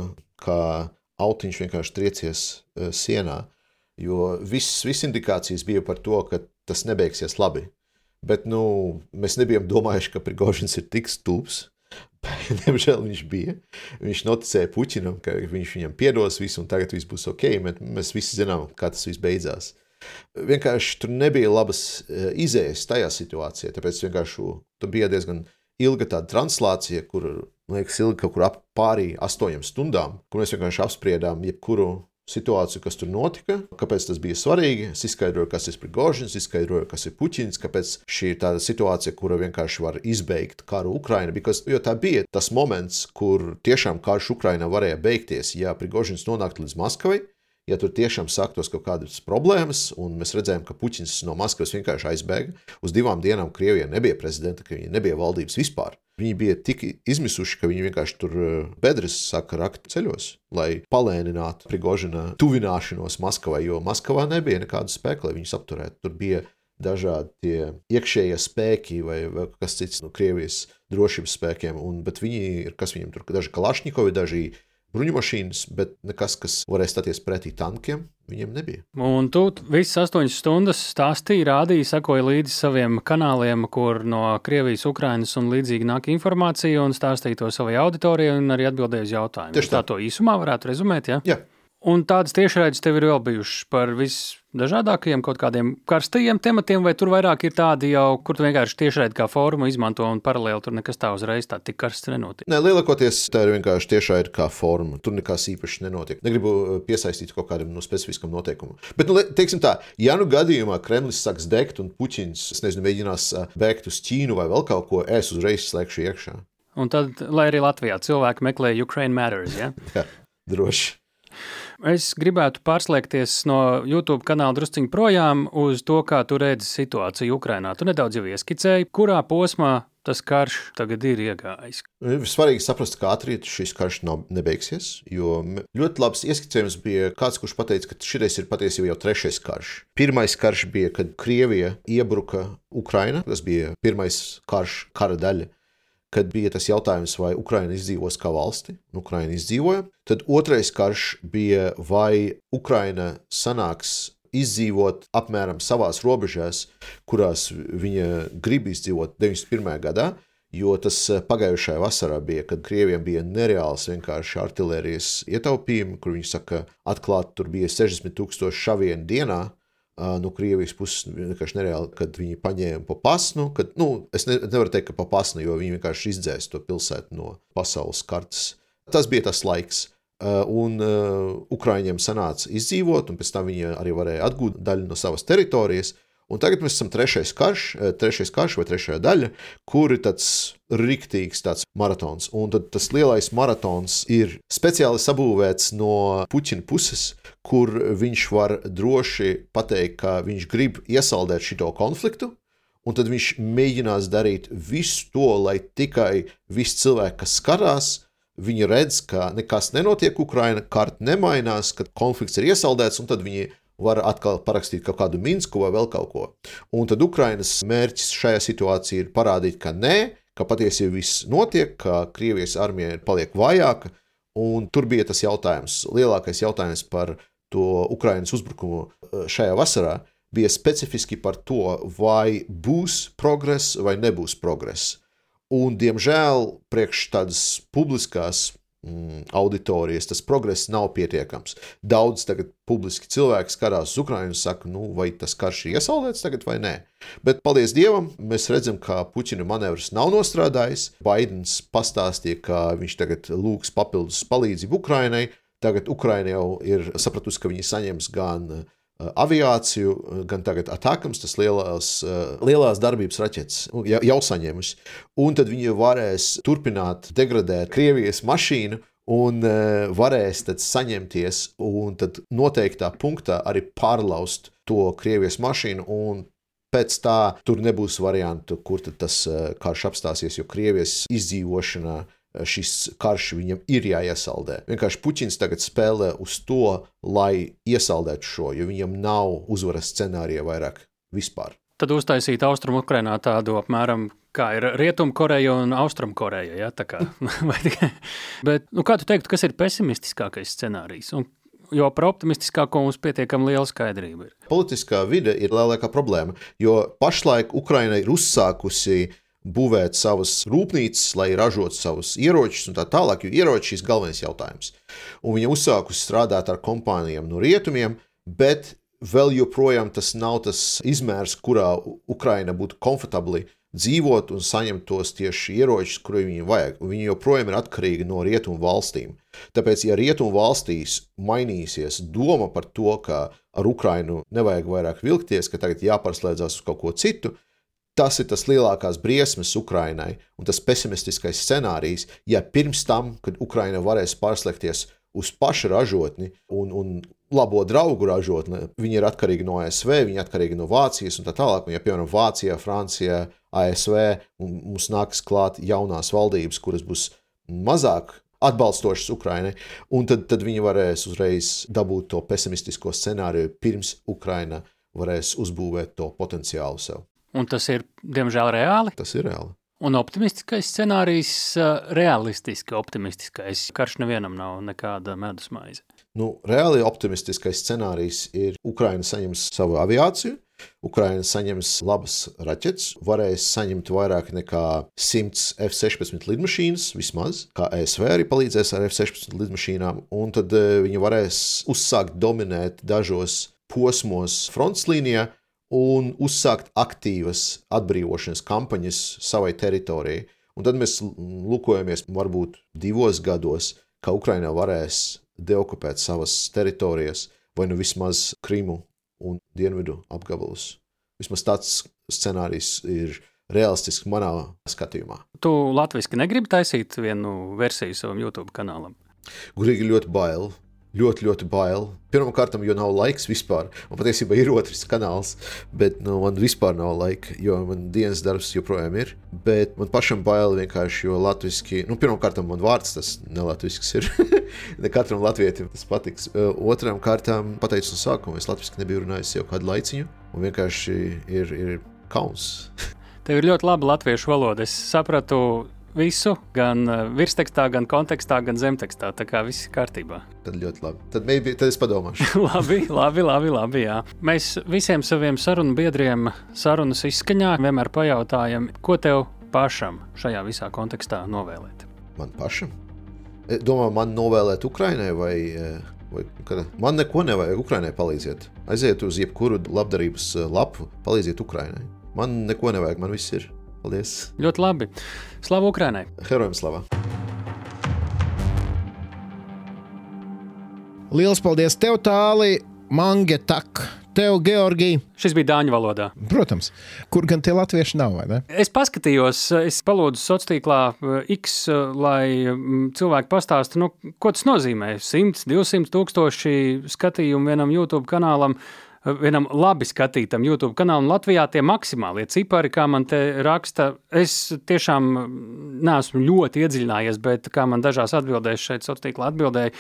kā autiņš vienkārši triecies uh, sienā. Jo viss, viss indikācijas bija par to, ka tas nebeigsies labi. Bet nu, mēs nebijām domājuši, ka Prigožins ir tik stulbs. Diemžēl viņš bija. Viņš noticēja Puķinam, ka viņš viņam piedos visu, un tagad viss būs ok. Mēs visi zinām, kā tas viss beidzās. Vienkārši tur nebija labas eh, izējas tajā situācijā. Tāpēc vienkārši tur bija diezgan ilga tāda translācija, kur, liekas, ilga kaut kur ap pārī astoņām stundām, kur mēs vienkārši apspriedām jebkuru situāciju, kas tur notika, kāpēc tas bija svarīgi. Es izskaidroju, kas ir Prigožins, izskaidroju, kas ir Puķins, kāpēc šī ir tāda situācija, kura vienkārši var izbeigt karu Ukrainā. Jo tā bija tas moments, kur tiešām karš Ukrainā varēja beigties, ja Prigožins nonāktu līdz Maskavai. Ja tur tiešām sāktos kaut kādas problēmas, un mēs redzējām, ka Puķins no Maskavas vienkārši aizbēga, uz divām dienām Krievijā nebija prezidenta, ka viņa nebija valdības vispār. Viņi bija tik izmisuši, ka viņi vienkārši tur eh, bedres sāka rakt ceļos, lai palēninātu Prigožina tuvināšanos Maskavai, jo Maskavā nebija nekādu spēku, lai viņus apturētu. Tur bija dažādi iekšējie spēki vai, vai kas cits no Krievijas drošības spēkiem, un, bet viņi ir, kas viņiem tur, daži kalašnikovi, daži bruņumašīnas, bet nekas, kas varēja stāties pretī tankiem, viņiem nebija. Un tu visas astoņas stundas stāstīji, rādīji, sekoja līdzi saviem kanāliem, kur no Krievijas, Ukrainas un līdzīgi nāk informācija, un stāstīja to savai auditorijai un arī atbildēja uz jautājumiem. Tieši tā. tā to īsumā varētu rezumēt. Ja? Jā. Un tādas tiešraides tev ir vēl bijušas par visdažādākajiem kaut kādiem karstajiem tematiem, vai tur vairāk ir tādi jau, kur tu vienkārši tiešraidi kā formu izmanto un paralēli tur nekas tā uzreiz tā tik karsts nenotiek. Nē, lielākoties tā ir vienkārši tiešā ir kā forma. Tur nekas īpašs nenotiek. Negribu uh, piesaistīt kaut kādam no specifiskam noteikumam. Bet, nu, teiksim tā, ja nu gadījumā Kremlis sāks degt un Puķins, es nezinu, mēģinās uh, bēgt uz Ķīnu vai vēl kaut ko, es uzreiz slēgšu iekšā. Un tad, lai arī Latvijā cilvēki meklē Ukraine Matters. Ja? Jā, droši. Es gribētu pārslēgties no YouTube kanāla drusciņā projām uz to, kā tu redzi situāciju Ukrajinā. Tu nedaudz jau ieskicēji, kurā posmā tas karš tagad ir iegājis. Svarīgi saprast, kā ātri šis karš nav, nebeigsies. Jo ļoti labs ieskicējums bija kāds, kurš teica, ka šis ir patiesībā jau trešais karš. Pirmais karš bija, kad Krievija iebruka Ukrajinā. Tas bija pirmais karš, kara daļa. Kad bija tas jautājums, vai Ukraiņa izdzīvos kā valsti, un Ukraiņa izdzīvoja. Tad otrais karš bija, vai Ukraiņa sanāks izdzīvot apmēram savās robežās, kurās viņa grib izdzīvot 91. gadā. Jo tas eh, pagājušajā vasarā bija, kad krieviem bija nereāls vienkārši artērijas ietaupījumi, kur viņi saka, atklāti tur bija 60,000 šavienu dienā. No Krievijas puses vienkārši nereāli, kad viņi paņēma pa pasnu. Kad, nu, es ne, nevaru teikt, ka pa pasnu, jo viņi vienkārši izdzēs to pilsētu no pasaules kartes. Tas bija tas laiks. Un uh, Ukrāņiem sanāca izdzīvot, un pēc tam viņi arī varēja atgūt daļu no savas teritorijas. Un tagad mēs esam trešais karš, eh, trešais karš vai trešā daļa, kur ir tāds riktīgs tāds maratons. Un tas lielais maratons ir speciāli sabūvēts no Puķina puses, kur viņš var droši pateikt, ka viņš grib iesaldēt šo konfliktu. Un tad viņš mēģinās darīt visu to, lai tikai visi cilvēki, kas skatās, viņi redz, ka nekas nenotiek Ukraiņā, karta nemainās, ka konflikts ir iesaldēts, un tad viņi var atkal parakstīt kaut kādu Minsku vai vēl kaut ko. Un tad Ukraiņas mērķis šajā situācijā ir parādīt, ka nē, ka patiesībā viss notiek, ka Krievijas armija paliek vājāka. Un tur bija tas jautājums, lielākais jautājums par to Ukraiņas uzbrukumu eh, šajā vasarā bija specifiski par to, vai būs progress vai nebūs progress. Un, diemžēl, priekš tādas publiskās auditorijas, tas progress nav pietiekams. Daudz tagad publiski cilvēki skatās uz Ukrajinu un saka, nu, vai tas karš ir iesaldēts tagad vai nē. Bet, paldies Dievam, mēs redzam, ka Puķina manevrs nav nostrādājis. Baidens pastāstīja, ka viņš tagad lūgs papildus palīdzību Ukrainai. Tagad Ukraina jau ir sapratusi, ka viņi saņems gan aviāciju, gan tagad atakams, tas lielās, uh, lielās darbības raķetes, jau, jau saņēmusi. Un tad viņi varēs turpināt degradēt Krievijas mašīnu un varēs tad saņemties un tad noteiktā punktā arī pārlaust to Krievijas mašīnu un pēc tā tur nebūs variantu, kur tas karš apstāsies, jo Krievijas izdzīvošanā šis karš viņam ir jāiesaldē. Vienkārši Puķins tagad spēlē uz to, lai iesaldētu šo, jo viņam nav uzvaras scenārija vairāk vispār. Tad uztaisīt Austrumu Ukrainā tādu apmēram kā ir Rietumkoreja un Austrumkoreja. Ja, Bet, nu, kā tu teiktu, kas ir pesimistiskākais scenārijs? Un, jo par optimistiskāko mums pietiekami liela skaidrība ir. Politiskā vide ir lielākā problēma, jo pašlaik Ukraina ir uzsākusi būvēt savas rūpnīcas, lai ražotu savus ieročus un tā tālāk, jo ieroči ir galvenais jautājums. Un viņa uzsākusi strādāt ar kompānijām no rietumiem, bet vēl joprojām tas nav tas izmērs, kurā Ukraina būtu komfortabli dzīvot un saņemt tos tieši ieročus, kurus viņiem vajag. Un viņi joprojām ir atkarīgi no rietumu valstīm. Tāpēc, ja rietumu valstīs mainīsies doma par to, ka ar Ukrainu nevajag vairāk vilkties, ka tagad jāpārslēdzas uz kaut ko citu, tas ir tas lielākās briesmas Ukrainai un tas pesimistiskais scenārijs, ja pirms tam, kad Ukraina varēs pārslēgties uz pašu ražotni un, un labo draugu ražotni, viņi ir atkarīgi no ASV, viņi ir atkarīgi no Vācijas un tā tālāk. Un, ja, piemēram, Vācijā, Francijā, ASV mums nāks klāt jaunās valdības, kuras būs mazāk atbalstošas Ukrainai, un tad, tad viņi varēs uzreiz dabūt to pesimistisko scenāriju, pirms Ukraina varēs uzbūvēt to potenciālu sev. Un tas ir, diemžēl, reāli? Tas ir reāli. Un optimistiskais scenārijs, realistiski optimistiskais, karš nevienam nav nekāda medus maize. Nu, reāli optimistiskais scenārijs ir Ukraina saņems savu aviāciju, Ukraina saņems labas raķetes, varēs saņemt vairāk nekā 100 F-16 lidmašīnas, vismaz, kā ASV arī palīdzēs ar F-16 lidmašīnām, un tad viņi varēs uzsākt dominēt dažos posmos fronts līnijā, un uzsākt aktīvas atbrīvošanas kampaņas savai teritorijai. Un tad mēs lūkojamies, varbūt divos gados, ka Ukraina varēs deokupēt savas teritorijas, vai nu vismaz Krimu un Dienvidu apgabalus. Vismaz tāds scenārijs ir realistisks manā skatījumā. Tu latviešu negribi taisīt vienu versiju savam YouTube kanālam? Gurīgi ļoti bail ļoti, ļoti bail. Pirmkārt, jo nav laiks vispār. Man patiesībā ir otrs kanāls, bet nu, man vispār nav laika, jo man dienas darbs joprojām ir. Bet man pašam bail vienkārši, jo latviešu, nu, pirmkārt, man vārds tas nelatvisks ir. ne katram latvietim tas patiks. Otram kārtām, pateicu no sākuma, es latviešu nebiju runājis jau kādu laiciņu, un vienkārši ir, ir kauns. Tev ir ļoti laba latviešu valoda. Es sapratu visu, gan eh, virstekstā, gan kontekstā, gan zemtekstā. Tā kā viss ir kārtībā. Tad ļoti labi. Tad, maybe, tad es padomāšu. labi, labi, labi, labi. Jā. Mēs visiem saviem sarunu biedriem sarunas izskaņā vienmēr pajautājam, ko tev pašam šajā visā kontekstā novēlēt. Man pašam? E, domā, man novēlēt Ukraiņai vai, e, vai man neko nevajag Ukraiņai palīdziet. Aiziet uz jebkuru labdarības e, lapu, palīdziet Ukraiņai. Man neko nevajag, man viss ir. Paldies! Ļoti labi! Slavu Ukrainai! Herojam slava! Lielas paldies tev, Tāli! Mange tak! Tev, Georgija. Šis bija dāņu valodā. Protams, kur gan tie latvieši nav. Es paskatījos, es palūdzu sociālā tīklā eh, X, eh, lai mm, cilvēki pastāstītu, nu, ko tas nozīmē. 100, 200 tūkstoši skatījumu vienam YouTube kanālam vienam labi skatītam YouTube kanālam Latvijā tie maksimālie cipari, kā man te raksta. Es tiešām neesmu ļoti iedziļinājies, bet kā man dažās atbildēs šeit sociālā tīklā atbildēja,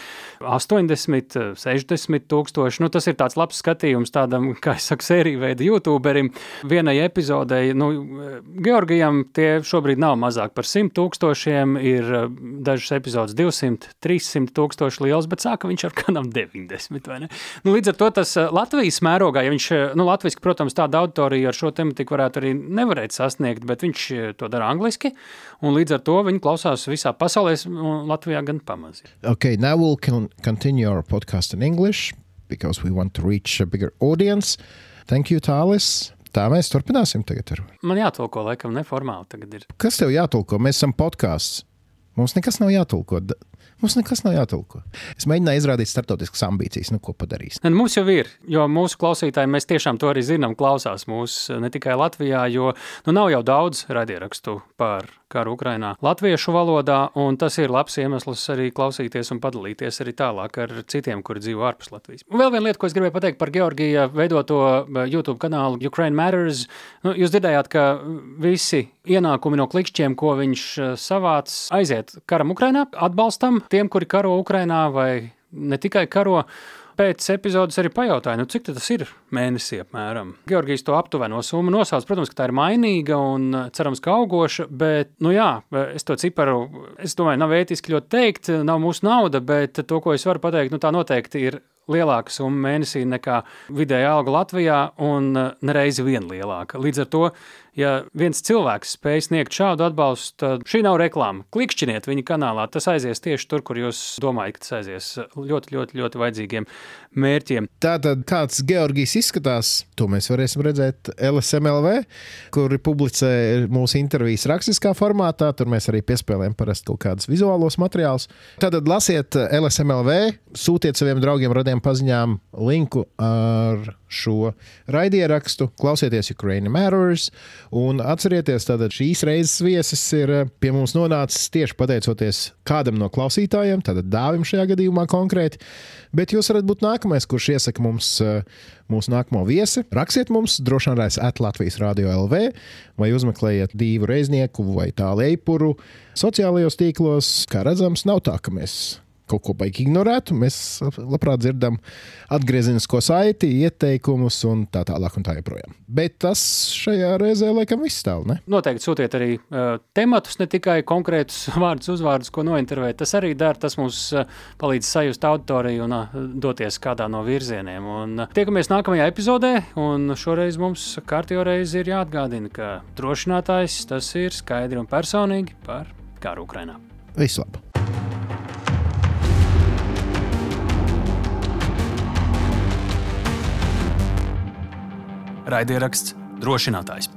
80, 60 tūkstoši. Nu, tas ir tāds labs skatījums tādam, kā es saku, sēriju veidu YouTuberim. Vienai epizodei, nu, Georgijam tie šobrīd nav mazāk par 100 tūkstošiem, ir dažas epizodes 200, 300 tūkstoši liels, bet sāka viņš ar kādam 90, vai ne? Nu, līdz ar to tas Latvijas mērķis mērogā, ja viņš, nu, latviešu, protams, tāda auditorija ar šo tematiku varētu arī nevarēt sasniegt, bet viņš to dara angliski, un līdz ar to viņi klausās visā pasaulē, un Latvijā gan pamaz. Okay, now we'll con continue our podcast in English because we want to reach a bigger audience. Thank you, Tālis. Tā mēs turpināsim tagad. Ar... Man jātulko, laikam, neformāli tagad ir. Kas tev jātulko? Mēs esam podkāsts. Mums nekas nav jātulko. Mums nekas nav jātulko. Es mēģināju izrādīt starptautiskas ambīcijas, nu ko padarīs. Ne, mums jau ir, jo mūsu klausītāji, mēs tiešām to arī zinām, klausās mūs ne tikai Latvijā, jo nu, nav jau daudz raidierakstu par karu Ukrainā latviešu valodā, un tas ir labs iemesls arī klausīties un padalīties arī tālāk ar citiem, kuri dzīvo ārpus Latvijas. Un vēl viena lieta, ko es gribēju pateikt par Georgiju veidoto eh, YouTube kanālu Ukraine Matters. Nu, jūs dzirdējāt, ka visi ienākumi no klikšķiem, ko viņš eh, savāc, aiziet karam Ukrainā, atbalstam tiem, kuri karo Ukrainā vai ne tikai karo pēc epizodes arī pajautāju, nu, cik tas ir mēnesī apmēram. Georgijas to aptuveno summu nosauc. Protams, ka tā ir mainīga un uh, cerams, ka augoša, bet, nu jā, es to ciparu, es domāju, nav ētiski ļoti teikt, nav mūsu nauda, bet to, ko es varu pateikt, nu tā noteikti ir lielāka summa mēnesī nekā vidēja alga Latvijā, un uh, nereizi vien lielāka. Līdz ar to, ja viens cilvēks spēj sniegt šādu atbalstu, tad šī nav reklāma. Klikšķiniet viņa kanālā, tas aizies tieši tur, kur jūs domājat, ka tas aizies ļoti, ļoti, ļoti vajadzīgiem mērķiem. Tātad, kāds Georgijs izskatās, to mēs varēsim redzēt LSMLV, kur publicē mūsu intervijas rakstiskā formātā. Tur mēs arī piespēlējam parasti kādus vizuālos materiālus. Tātad lasiet LSMLV, sūtiet saviem draugiem, radiem paziņām linku ar šo raidierakstu, klausieties Ukraine Matters un atcerieties, ka šīs reizes viesis ir pie mums nonācis tieši pateicoties kādam no klausītājiem, tātad dāvim šajā gadījumā konkrēti. Bet jūs varat būt nākamais, kurš iesaka mums eh, mūsu nākamo viesi. Rakstiet mums, droši vien at Latvijas Rādio LV, vai uzmeklējiet divu reiznieku vai tālu eipuru sociālajos tīklos. Kā redzams, nav tā, ka mēs kaut ko baigi ignorētu. Mēs labprāt dzirdam atgriezenisko saiti, ieteikumus un tā tālāk. Un tā joprojām. Bet tas šajā reizē laikam viss. Ne? Noteikti sūtiet arī uh, tematus, ne tikai konkrētus vārdus, uzvārdus, ko nointervēt. Tas arī dara, tas mums uh, palīdz sajust auditoriju un uh, doties kādā no virzieniem. Un, uh, tiekamies nākamajā epizodē, un šoreiz mums kārtībā ir jāatgādina, ka drošinātājs tas ir skaidri un personīgi par karu Ukrainā. Vislabāk! Raidieraksts drošinātājs.